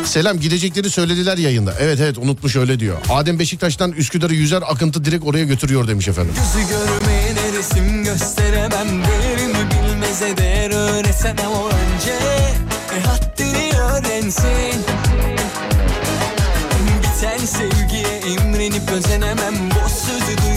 Selam gidecekleri söylediler yayında. Evet evet unutmuş öyle diyor. Adem Beşiktaş'tan Üsküdar'ı yüzer akıntı direkt oraya götürüyor demiş efendim. Gözü görmeyene resim gösteremem Değerimi bilmeze değer öğretemem o önce E haddini öğrensin Biten sevgiye imrenip özenemem Boş sözü duyup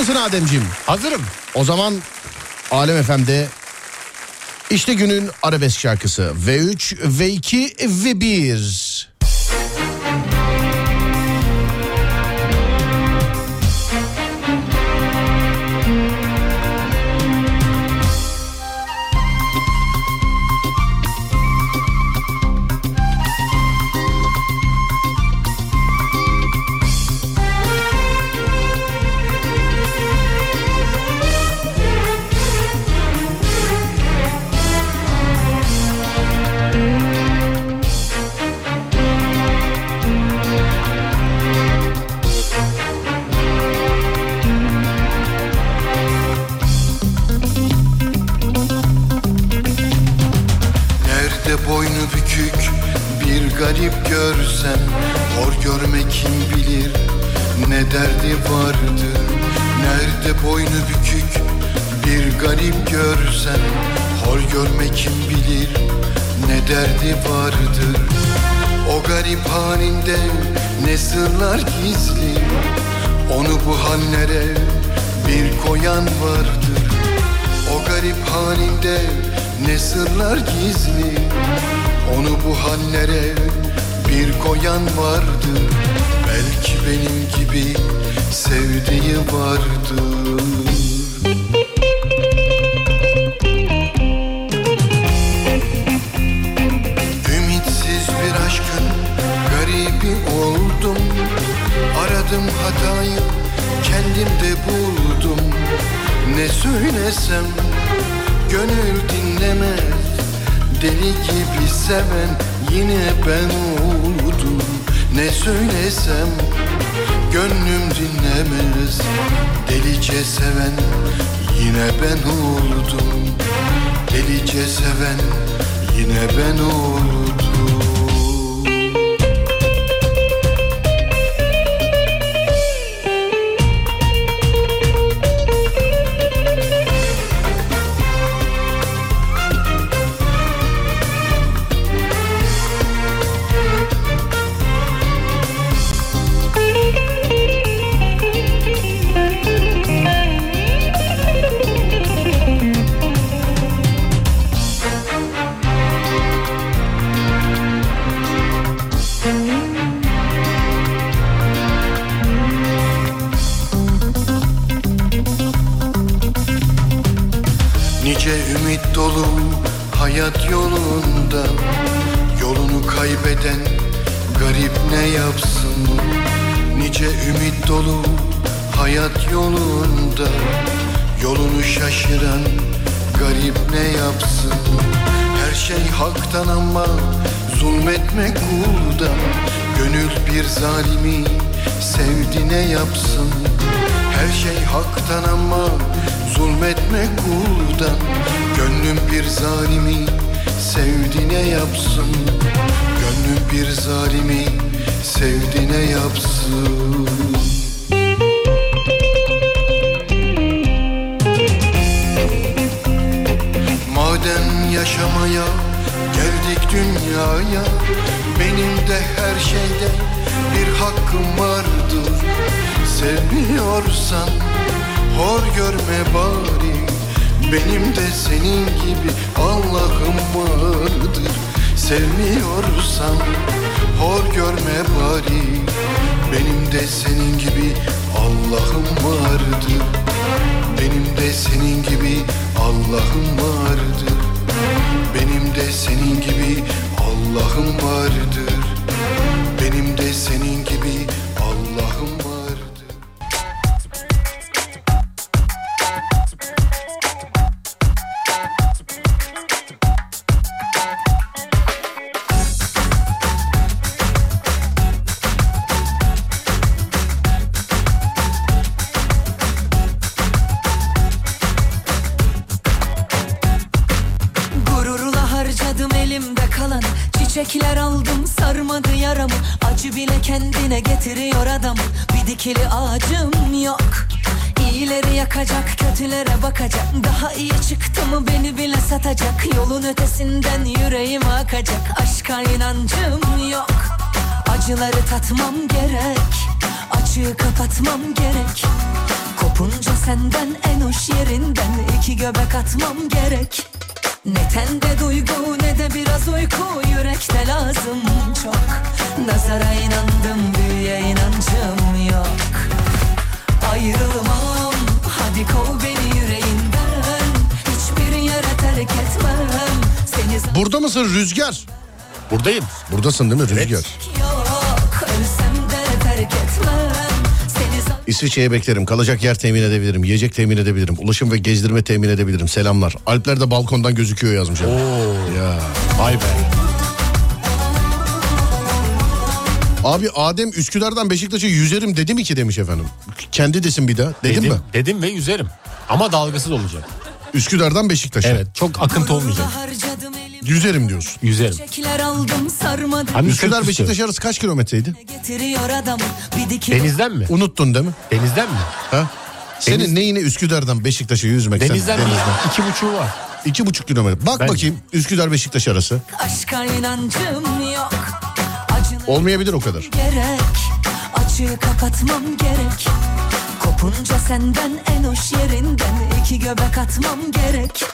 mısın Ademciğim? Hazırım. O zaman Alem FM'de işte günün arabesk şarkısı V3, V2, V1. Ümit dolu hayat yolunda. Yolunu kaybeden garip ne yapsın? Nice ümit dolu hayat yolunda. Yolunu şaşıran garip ne yapsın? Her şey haktan ama zulmetme kuldan Gönül bir zalimi sevdi ne yapsın? Her şey haktan ama zulmetme kuldan Gönlüm bir zalimi sevdi ne yapsın. Gönlüm bir zalimi sevdi ne yapsın. Madem yaşamaya geldik dünyaya Benim de her şeyde bir hakkım vardır. Sevmiyorsan hor görme bari Benim de senin gibi Allah'ım vardır. Sevmiyorsan hor görme bari Benim de senin gibi Allah'ım vardır. Benim de senin gibi Allah'ım vardır. Benim de senin gibi Allah'ım vardır. Benim de senin gibi Acıları tatmam gerek Açığı kapatmam gerek. Kopunca senden en hoş yerinden iki göbek atmam gerek. Ne tende duygu ne de biraz uyku yürekte lazım çok. Nazara inandım büyüye inancım yok. Ayrılmam hadi kov beni yüreğinden. Hiçbir yere terk etmem. Seni Burada mısın Rüzgar? Buradayım. Buradasın değil mi Rüzgar? yok İsviçre'ye beklerim. Kalacak yer temin edebilirim. Yiyecek temin edebilirim. Ulaşım ve gezdirme temin edebilirim. Selamlar. Alpler de balkondan gözüküyor yazmış. efendim. Ya. Vay be. Abi Adem Üsküdar'dan Beşiktaş'a yüzerim dedi mi ki demiş efendim. Kendi desin bir daha. Dedim dedim, mi? Dedim ve yüzerim. Ama dalgasız olacak. Üsküdar'dan Beşiktaş'a. Evet çok akıntı olmayacak. Yüzerim diyorsun. Yüzerim. Çiçekler aldım sarmadım. Hani Üsküdar. Beşiktaş arası kaç kilometreydi? Denizden mi? Unuttun değil mi? Denizden mi? Ha? Senin Deniz- neyine Üsküdar'dan Beşiktaş'a yüzmek? sen? Denizden, bir iki buçuğu var. İki buçuk kilometre. Bak Bence. bakayım Üsküdar Beşiktaş arası. Aşka inancım yok. Acını Olmayabilir o kadar. gerek. Açığı kapatmam gerek. Kopunca senden en hoş yerinden iki göbek atmam gerek.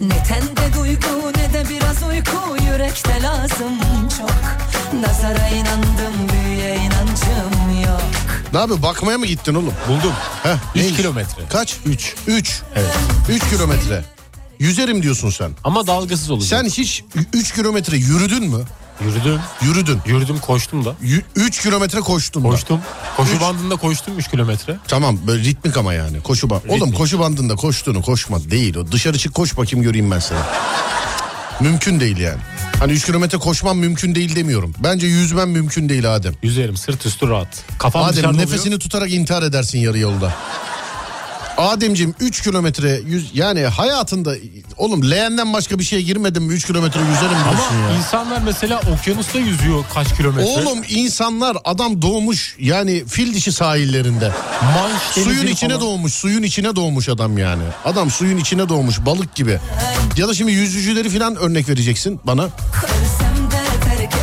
Ne tende duygu ne de biraz uyku yürekte lazım çok. Nazara inandım büyüye inancım yok. Ne abi bakmaya mı gittin oğlum? Buldum. Heh, 3 neymiş? kilometre. Kaç? 3. 3. Evet. 3 kilometre. Yüzerim diyorsun sen. Ama dalgasız olacak. Sen hiç 3 kilometre yürüdün mü? Yürüdüm. Yürüdün. Yürüdüm koştum da. 3 kilometre koştun da. Koştum. Koşu Üç. bandında koştum 3 kilometre. Tamam böyle ritmik ama yani koşu band. Oğlum koşu bandında koştuğunu koşma değil o. Dışarı çık koş bakayım göreyim ben seni. mümkün değil yani. Hani 3 kilometre koşmam mümkün değil demiyorum. Bence yüzmem mümkün değil Adem. Yüzerim sırt üstü rahat. Kafam Adem nefesini oluyor. tutarak intihar edersin yarı yolda. Ademciğim 3 kilometre yüz yani hayatında oğlum leğenden başka bir şeye girmedin mi 3 kilometre yüzerim Ama ya. insanlar mesela okyanusta yüzüyor kaç kilometre. Oğlum insanlar adam doğmuş yani fil dişi sahillerinde. Manş Suyun içine falan. doğmuş, suyun içine doğmuş adam yani. Adam suyun içine doğmuş balık gibi. Ya da şimdi yüzücüleri falan örnek vereceksin bana.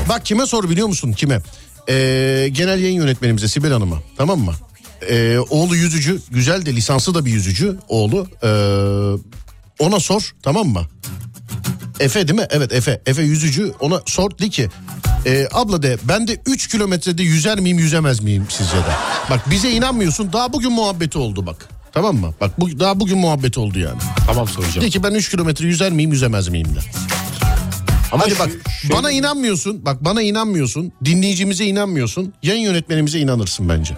Bak kime sor biliyor musun? Kime? Ee, genel yayın yönetmenimize Sibel Hanım'a. Tamam mı? Ee, oğlu yüzücü. Güzel de lisanslı da bir yüzücü oğlu. Ee, ona sor tamam mı? Efe değil mi? Evet Efe. Efe yüzücü. Ona sor de ki e, abla de ben de 3 kilometrede yüzer miyim yüzemez miyim sizce de? Bak bize inanmıyorsun daha bugün muhabbeti oldu bak. Tamam mı? Bak bu, daha bugün muhabbeti oldu yani. Tamam soracağım. De ki ben 3 kilometre yüzer miyim yüzemez miyim de. Ama Hadi şu- bak şöyle- bana inanmıyorsun. Bak bana inanmıyorsun. Dinleyicimize inanmıyorsun. Yayın yönetmenimize inanırsın bence.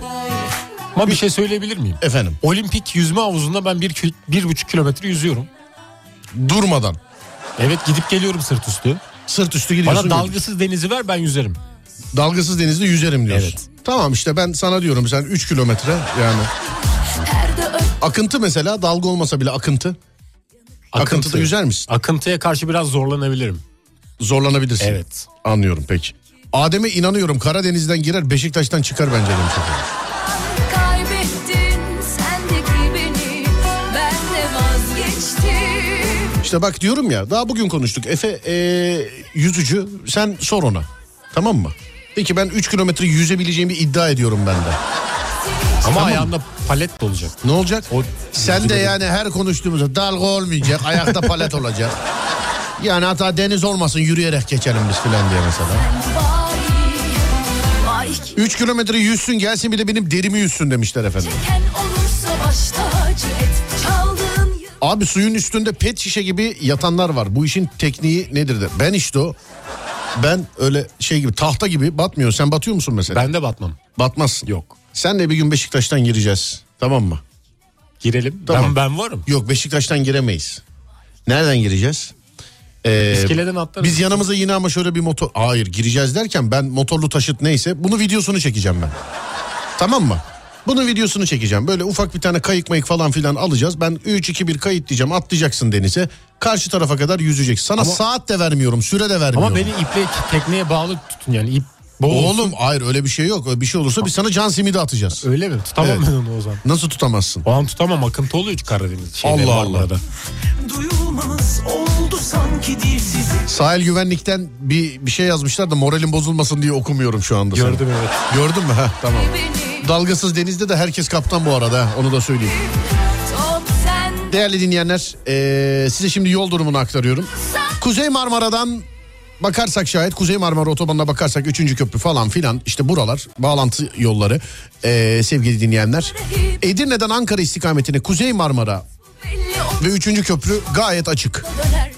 Ama bir şey söyleyebilir miyim? Efendim Olimpik yüzme havuzunda ben bir, bir buçuk kilometre yüzüyorum. durmadan Evet gidip geliyorum sırt üstü. sırt üstü gidiyorsun. Bana dalgasız denizi ver ben yüzerim. Dalgasız denizde yüzerim diyorsun. Evet. Tamam işte ben sana diyorum sen 3 kilometre yani. Akıntı mesela dalga olmasa bile akıntı. Akıntıda yüzer misin? Akıntıya karşı biraz zorlanabilirim. Zorlanabilirsin. Evet. Anlıyorum peki. Adem'e inanıyorum Karadeniz'den girer Beşiktaş'tan çıkar bence demiş İşte bak diyorum ya daha bugün konuştuk. Efe ee, yüzücü sen sor ona. Tamam mı? Peki ben 3 kilometre yüzebileceğimi iddia ediyorum ben de. Ama ayağımda palet de olacak. Ne olacak? O Sen de yani her konuştuğumuzda dalga olmayacak, ayakta palet olacak. Yani hatta deniz olmasın yürüyerek geçelim biz filan diye mesela. Vay, vay ki 3 kilometre yüzsün gelsin bir de benim derimi yüzsün demişler efendim. Abi suyun üstünde pet şişe gibi yatanlar var. Bu işin tekniği nedir de? Ben işte o. Ben öyle şey gibi tahta gibi batmıyor. Sen batıyor musun mesela? Ben de batmam. Batmazsın. Yok. Senle bir gün Beşiktaş'tan gireceğiz. Tamam mı? Girelim. Tamam. Ben, ben varım. Yok Beşiktaş'tan giremeyiz. Nereden gireceğiz? Ee, İskeleden atlarız. Biz yanımıza yine ama şöyle bir motor... Hayır gireceğiz derken ben motorlu taşıt neyse bunu videosunu çekeceğim ben. Tamam mı? Bunun videosunu çekeceğim. Böyle ufak bir tane kayık mayık falan filan alacağız. Ben 3-2-1 kayıt diyeceğim. Atlayacaksın denize. Karşı tarafa kadar yüzeceksin. Sana Ama- saat de vermiyorum. Süre de vermiyorum. Ama beni iple tekneye bağlı tutun yani ip boğulsun. Oğlum hayır öyle bir şey yok. Bir şey olursa biz sana can simidi atacağız. Öyle mi? Tutamam Evet. ben onu o zaman. Nasıl tutamazsın? O an tutamam akıntı oluyor ki Karadeniz. şeyleri, Allah Allah. Marmara'da. Duyulmaz oldu sanki Sahil güvenlikten bir bir şey yazmışlar da moralim bozulmasın diye okumuyorum şu anda. Gördüm seni. evet. Gördün mü? Heh, tamam. beni. Dalgasız denizde de herkes kaptan bu arada. ha, Onu da söyleyeyim. Top sen Değerli dinleyenler eee, size şimdi yol durumunu aktarıyorum. Kuzey Marmara'dan bakarsak şayet Kuzey Marmara otobanına bakarsak 3. köprü falan filan işte buralar bağlantı yolları eee, sevgili dinleyenler. Edirne'den Ankara istikametine Kuzey Marmara ve 3. köprü gayet açık.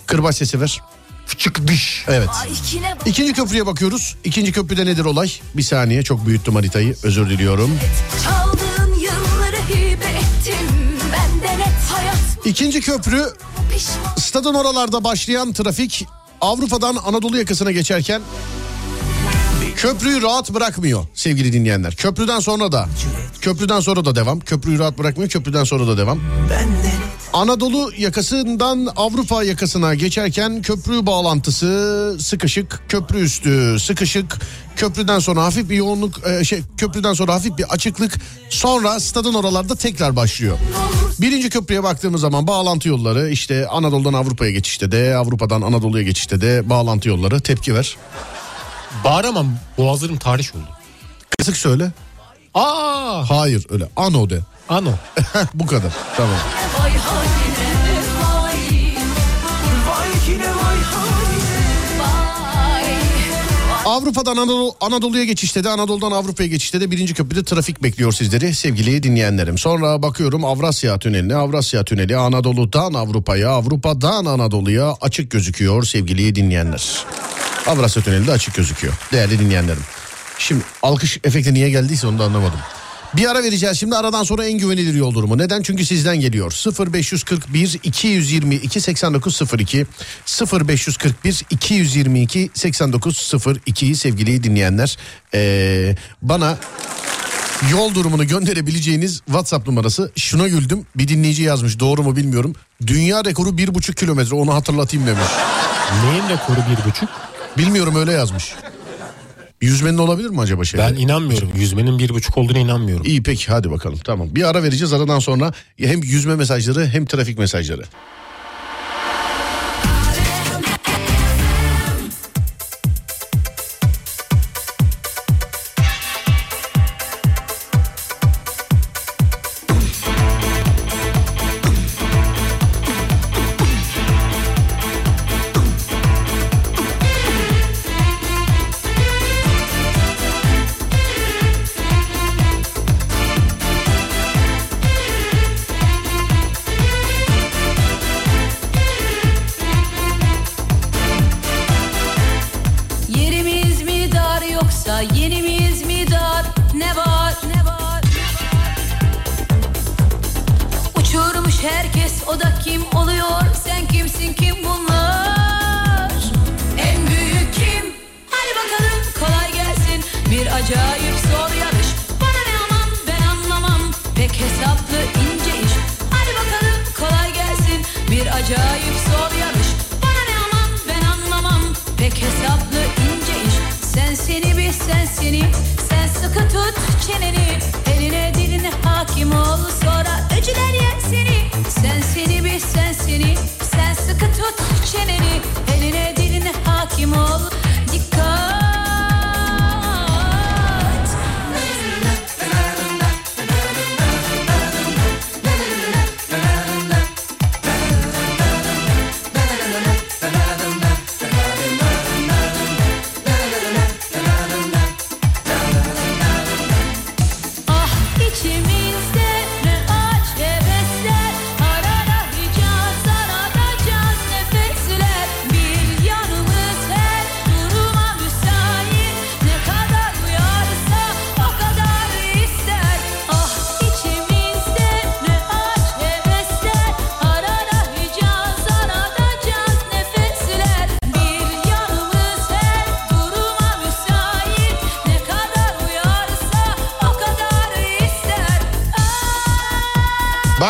Kırbaç sesi ver. Küçük dış. Evet. İkinci köprüye bakıyoruz. İkinci köprüde nedir olay? Bir saniye çok büyüttüm haritayı özür diliyorum. İkinci köprü stadın oralarda başlayan trafik Avrupa'dan Anadolu yakasına geçerken Köprüyü rahat bırakmıyor sevgili dinleyenler. Köprüden sonra da köprüden sonra da devam. Köprüyü rahat bırakmıyor. Köprüden sonra da devam. Anadolu yakasından Avrupa yakasına geçerken köprü bağlantısı sıkışık, köprü üstü sıkışık. Köprüden sonra hafif bir yoğunluk, e, şey köprüden sonra hafif bir açıklık. Sonra stadın oralarda tekrar başlıyor. Birinci köprüye baktığımız zaman bağlantı yolları işte Anadolu'dan Avrupa'ya geçişte de Avrupa'dan Anadolu'ya geçişte de bağlantı yolları tepki ver. Bağıramam boğazlarım tahriş oldu. Kısık söyle. Aa Hayır öyle ano de. ano. Bu kadar tamam. Avrupa'dan Anadolu, Anadolu'ya geçişte de Anadolu'dan Avrupa'ya geçişte de birinci köprüde trafik bekliyor sizleri sevgili dinleyenlerim. Sonra bakıyorum Avrasya Tüneli'ne Avrasya Tüneli Anadolu'dan Avrupa'ya Avrupa'dan Anadolu'ya açık gözüküyor sevgili dinleyenler. Avrasya Tüneli de açık gözüküyor değerli dinleyenlerim. Şimdi alkış efekti niye geldiyse onu da anlamadım. Bir ara vereceğiz şimdi aradan sonra en güvenilir yol durumu. Neden? Çünkü sizden geliyor. 0541 222 8902 0541 222 8902 sevgili dinleyenler. Ee, bana yol durumunu gönderebileceğiniz WhatsApp numarası. Şuna güldüm. Bir dinleyici yazmış. Doğru mu bilmiyorum. Dünya rekoru bir buçuk kilometre. Onu hatırlatayım demiş. Neyin rekoru bir buçuk? Bilmiyorum öyle yazmış. Yüzmenin olabilir mi acaba şey? Ben inanmıyorum. Yüzmenin bir buçuk olduğuna inanmıyorum. İyi peki hadi bakalım tamam. Bir ara vereceğiz aradan sonra hem yüzme mesajları hem trafik mesajları.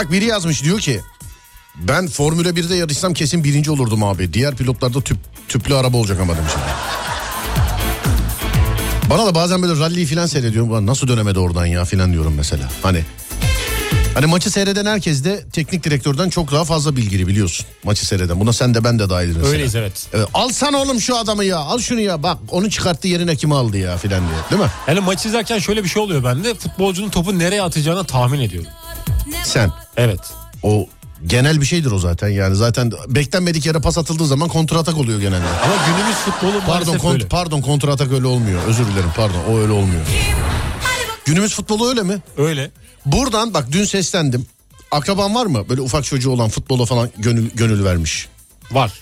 Bak biri yazmış diyor ki ben Formula 1'de yarışsam kesin birinci olurdum abi. Diğer pilotlarda tüp, tüplü araba olacak ama demiş. Bana da bazen böyle rally'yi falan seyrediyorum. Nasıl dönemedi oradan ya falan diyorum mesela. Hani Hani maçı seyreden herkes de teknik direktörden çok daha fazla bilgili biliyorsun. Maçı seyreden. Buna sen de ben de dahiliz mesela. Öyleyiz evet. Evet, alsana oğlum şu adamı ya. Al şunu ya. Bak onu çıkarttı yerine kimi aldı ya filan diye. Değil mi? Yani maç izlerken şöyle bir şey oluyor bende. Futbolcunun topu nereye atacağını tahmin ediyorum. Sen. Evet. O genel bir şeydir o zaten. Yani zaten beklenmedik yere pas atıldığı zaman kontratak oluyor genelde. Ama günümüz futbolu Pardon kont- böyle. pardon kontratak öyle olmuyor. Özür dilerim pardon o öyle olmuyor. Günümüz futbolu öyle mi? Öyle. Buradan bak dün seslendim. Akraban var mı? Böyle ufak çocuğu olan futbola falan gönül, gönül vermiş. Var.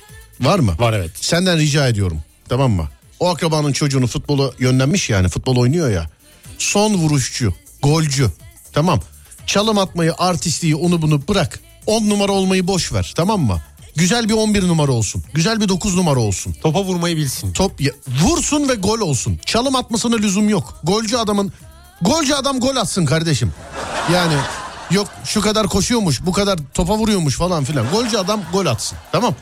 Var mı? Var evet. Senden rica ediyorum. Tamam mı? O akrabanın çocuğunu futbola yönlenmiş yani futbol oynuyor ya. Son vuruşçu, golcü. Tamam. Çalım atmayı, artistliği onu bunu bırak. 10 numara olmayı boş ver tamam mı? güzel bir 11 numara olsun. Güzel bir 9 numara olsun. Topa vurmayı bilsin. Top ya- vursun ve gol olsun. Çalım atmasına lüzum yok. Golcü adamın golcü adam gol atsın kardeşim. Yani yok şu kadar koşuyormuş, bu kadar topa vuruyormuş falan filan. Golcü adam gol atsın. Tamam.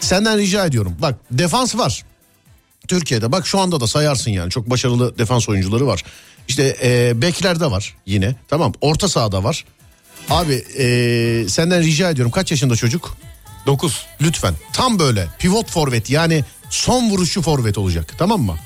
Senden rica ediyorum. Bak defans var. Türkiye'de bak şu anda da sayarsın yani çok başarılı defans oyuncuları var. İşte e, beklerde var yine tamam orta sahada var. Abi e, senden rica ediyorum kaç yaşında çocuk? 9. Lütfen tam böyle pivot forvet yani son vuruşu forvet olacak tamam mı?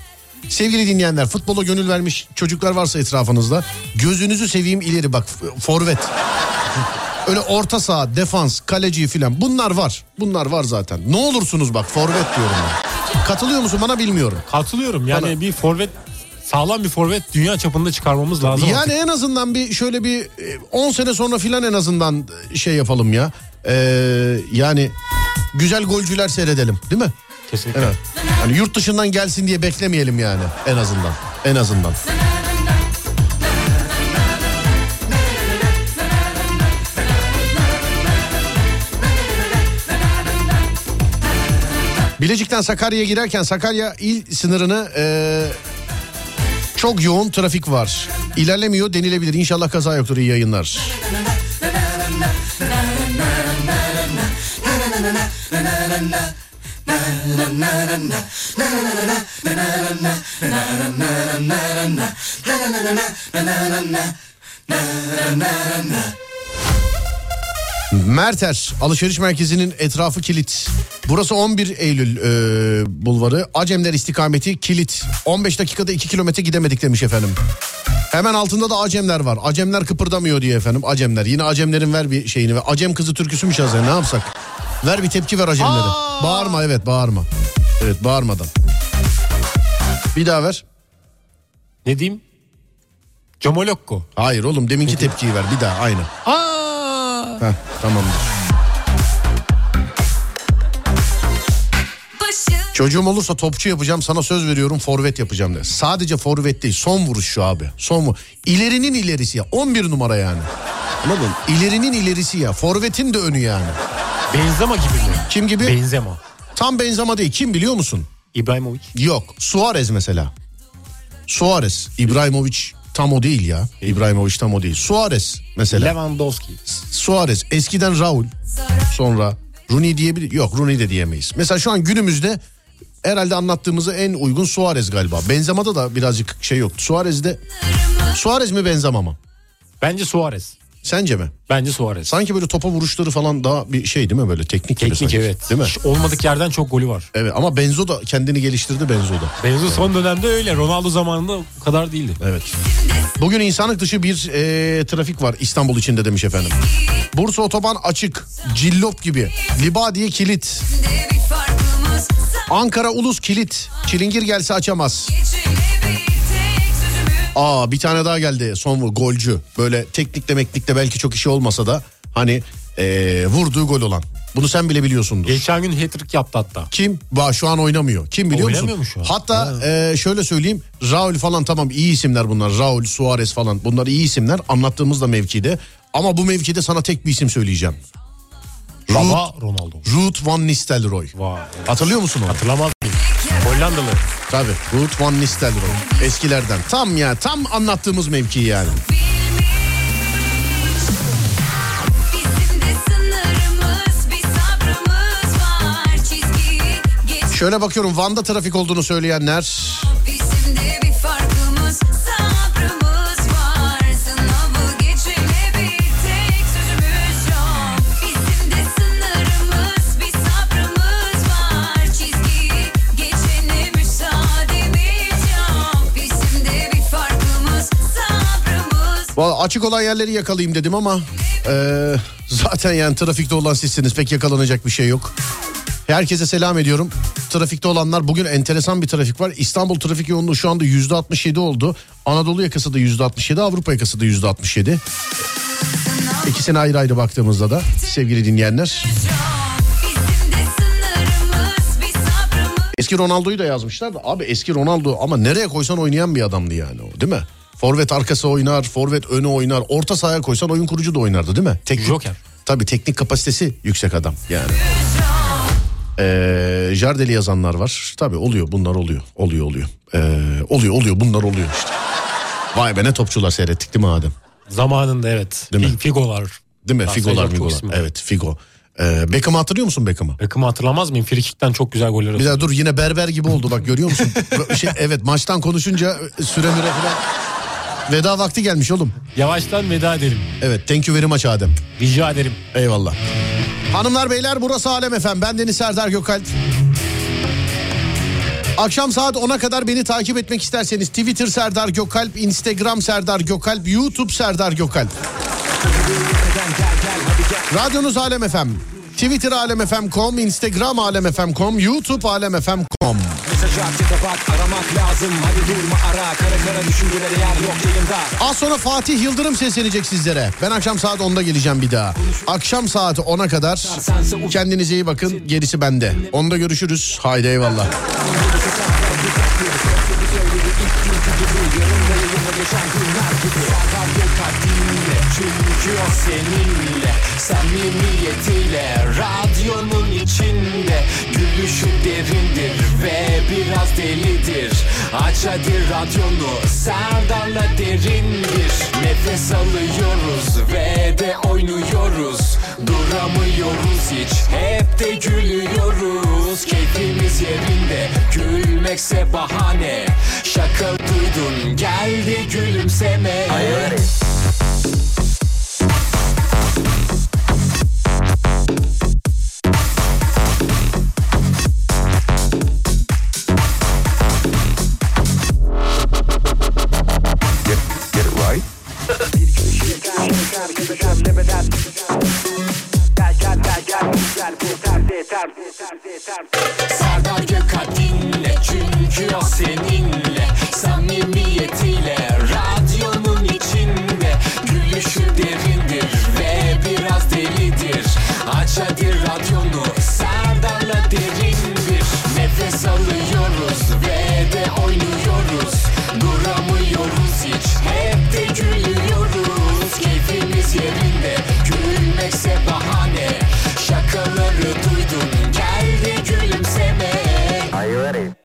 Sevgili dinleyenler futbola gönül vermiş çocuklar varsa etrafınızda gözünüzü seveyim ileri bak forvet. Öyle orta saha, defans, kaleci filan bunlar var. Bunlar var zaten. Ne olursunuz bak forvet diyorum ben. Katılıyor musun bana bilmiyorum. Katılıyorum. Yani Bana- bir forvet sağlam bir forvet dünya çapında çıkarmamız lazım. Yani artık. en azından bir şöyle bir e, 10 sene sonra filan en azından şey yapalım ya. Ee, yani güzel golcüler seyredelim değil mi? Kesinlikle. Evet. Yani yurt dışından gelsin diye beklemeyelim yani en azından. En azından. Bilecik'ten Sakarya'ya girerken Sakarya il sınırını eee, çok yoğun trafik var. İlerlemiyor denilebilir. İnşallah kaza yoktur. İyi yayınlar. Merter alışveriş merkezinin etrafı kilit. Burası 11 Eylül e, bulvarı. Acemler istikameti kilit. 15 dakikada 2 kilometre gidemedik demiş efendim. Hemen altında da Acemler var. Acemler kıpırdamıyor diye efendim. Acemler. Yine Acemlerin ver bir şeyini. Ve Acem kızı türküsü mü çalsın ne yapsak? Ver bir tepki ver Acemlere. Bağırma evet bağırma. Evet bağırmadan. Bir daha ver. Ne diyeyim? Comolokko. Hayır oğlum deminki tepkiyi ver bir daha aynı. Aa! Heh, tamamdır. Çocuğum olursa topçu yapacağım sana söz veriyorum forvet yapacağım de. Sadece forvet değil son vuruş şu abi. Son vu- İlerinin ilerisi ya 11 numara yani. Anladın? İlerinin ilerisi ya. Forvetin de önü yani. Benzema gibi mi? Kim gibi? Benzema. Tam Benzema değil. Kim biliyor musun? İbrahimovic. Yok. Suarez mesela. Suarez. İbrahimovic tam o değil ya. İbrahimovic tam o değil. Suarez mesela. Lewandowski. Suarez eskiden Raul sonra Rooney diyebilir yok Rooney de diyemeyiz. Mesela şu an günümüzde herhalde anlattığımızı en uygun Suarez galiba. Benzema'da da birazcık şey yok. Suarez'de Suarez mi Benzema mı? Bence Suarez. Sence mi? Bence Suarez. Sanki böyle topa vuruşları falan daha bir şey değil mi böyle teknik Teknik sanki. evet. Değil mi? Hiç olmadık yerden çok golü var. Evet ama Benzo da kendini geliştirdi Benzo da. Benzo son dönemde öyle. Ronaldo zamanında o kadar değildi. Evet. Bugün insanlık dışı bir e, trafik var İstanbul içinde demiş efendim. Bursa otoban açık, cillop gibi. Libadiye kilit. Ankara Ulus kilit. Çilingir gelse açamaz. Aa bir tane daha geldi son golcü. Böyle teknikle meknikle belki çok işi olmasa da hani e, vurduğu gol olan. Bunu sen bile biliyorsundur. Geçen gün hat-trick yaptı hatta. Kim? Va şu an oynamıyor. Kim biliyor Oynamıyor musun? mu şu an? Hatta e, şöyle söyleyeyim. Raul falan tamam iyi isimler bunlar. Raul, Suarez falan bunlar iyi isimler. Anlattığımız da mevkide. Ama bu mevkide sana tek bir isim söyleyeceğim. Baba Ronaldo. Ruud van Nistelrooy. Vay. Hatırlıyor musun onu? Hatırlamaz? Hollandalı. Tabii. Ruud van Nistelrooy. Eskilerden. Tam ya tam anlattığımız mevki yani. Şöyle bakıyorum Van'da trafik olduğunu söyleyenler. Vallahi açık olan yerleri yakalayayım dedim ama e, zaten yani trafikte olan sizsiniz pek yakalanacak bir şey yok. Herkese selam ediyorum. Trafikte olanlar bugün enteresan bir trafik var. İstanbul trafik yoğunluğu şu anda yüzde 67 oldu. Anadolu yakası da yüzde 67, Avrupa yakası da yüzde 67. İkisine ayrı ayrı baktığımızda da sevgili dinleyenler. Eski Ronaldo'yu da yazmışlar da abi eski Ronaldo ama nereye koysan oynayan bir adamdı yani o değil mi? Forvet arkası oynar, forvet önü oynar, orta sahaya koysan oyun kurucu da oynardı değil mi? Teknik, Joker. Tabii teknik kapasitesi yüksek adam yani. Ee, Jardeli yazanlar var. Tabii oluyor bunlar oluyor. Oluyor oluyor. Ee, oluyor oluyor bunlar oluyor işte. Vay be ne topçular seyrettik değil mi Adem? Zamanında evet. Değil mi? Fi- Figolar. Değil mi? Figolar Figolar. Evet Figo. Ee, Beckham'ı hatırlıyor musun Beckham'ı? Beckham'ı hatırlamaz mıyım? Frikik'ten çok güzel goller Bir atıyor. daha dur yine berber gibi oldu bak görüyor musun? şey, evet maçtan konuşunca süre müre falan. Veda vakti gelmiş oğlum. Yavaştan veda edelim. Evet thank you very much Adem. Rica ederim. Eyvallah. Hanımlar beyler burası Alem Efem. Ben Deniz Serdar Gökalp. Akşam saat 10'a kadar beni takip etmek isterseniz Twitter Serdar Gökalp, Instagram Serdar Gökalp, YouTube Serdar Gökalp. Radyonuz Alem Efem. Twitter alemfm.com, Instagram alemfm.com, YouTube alemfm.com. Mesajı aktif bak aramak lazım Hadi durma ara kara kara düşüncelere yer yok yayında Az sonra Fatih Yıldırım seslenecek sizlere. Ben akşam saat 10'da geleceğim bir daha. Akşam saat 10'a kadar kendinize iyi bakın. Gerisi bende. 10'da görüşürüz. Haydi eyvallah. Çünkü o seninle Samimiyetiyle Radyonun içinde Gülüşü derindir Ve biraz delidir. Aç hadi radyonu Serdar'la derindir. Nefes alıyoruz Ve de oynuyoruz. Duramıyoruz hiç Hep de gülüyoruz. Keyfimiz yerinde Gülmekse bahane. Şaka duydun Geldi gülümseme. Hayır çünkü o seninle. Samimiyetiyle radyonun içinde. Gülüşü derindir ve biraz delidir. Aç hadi radyo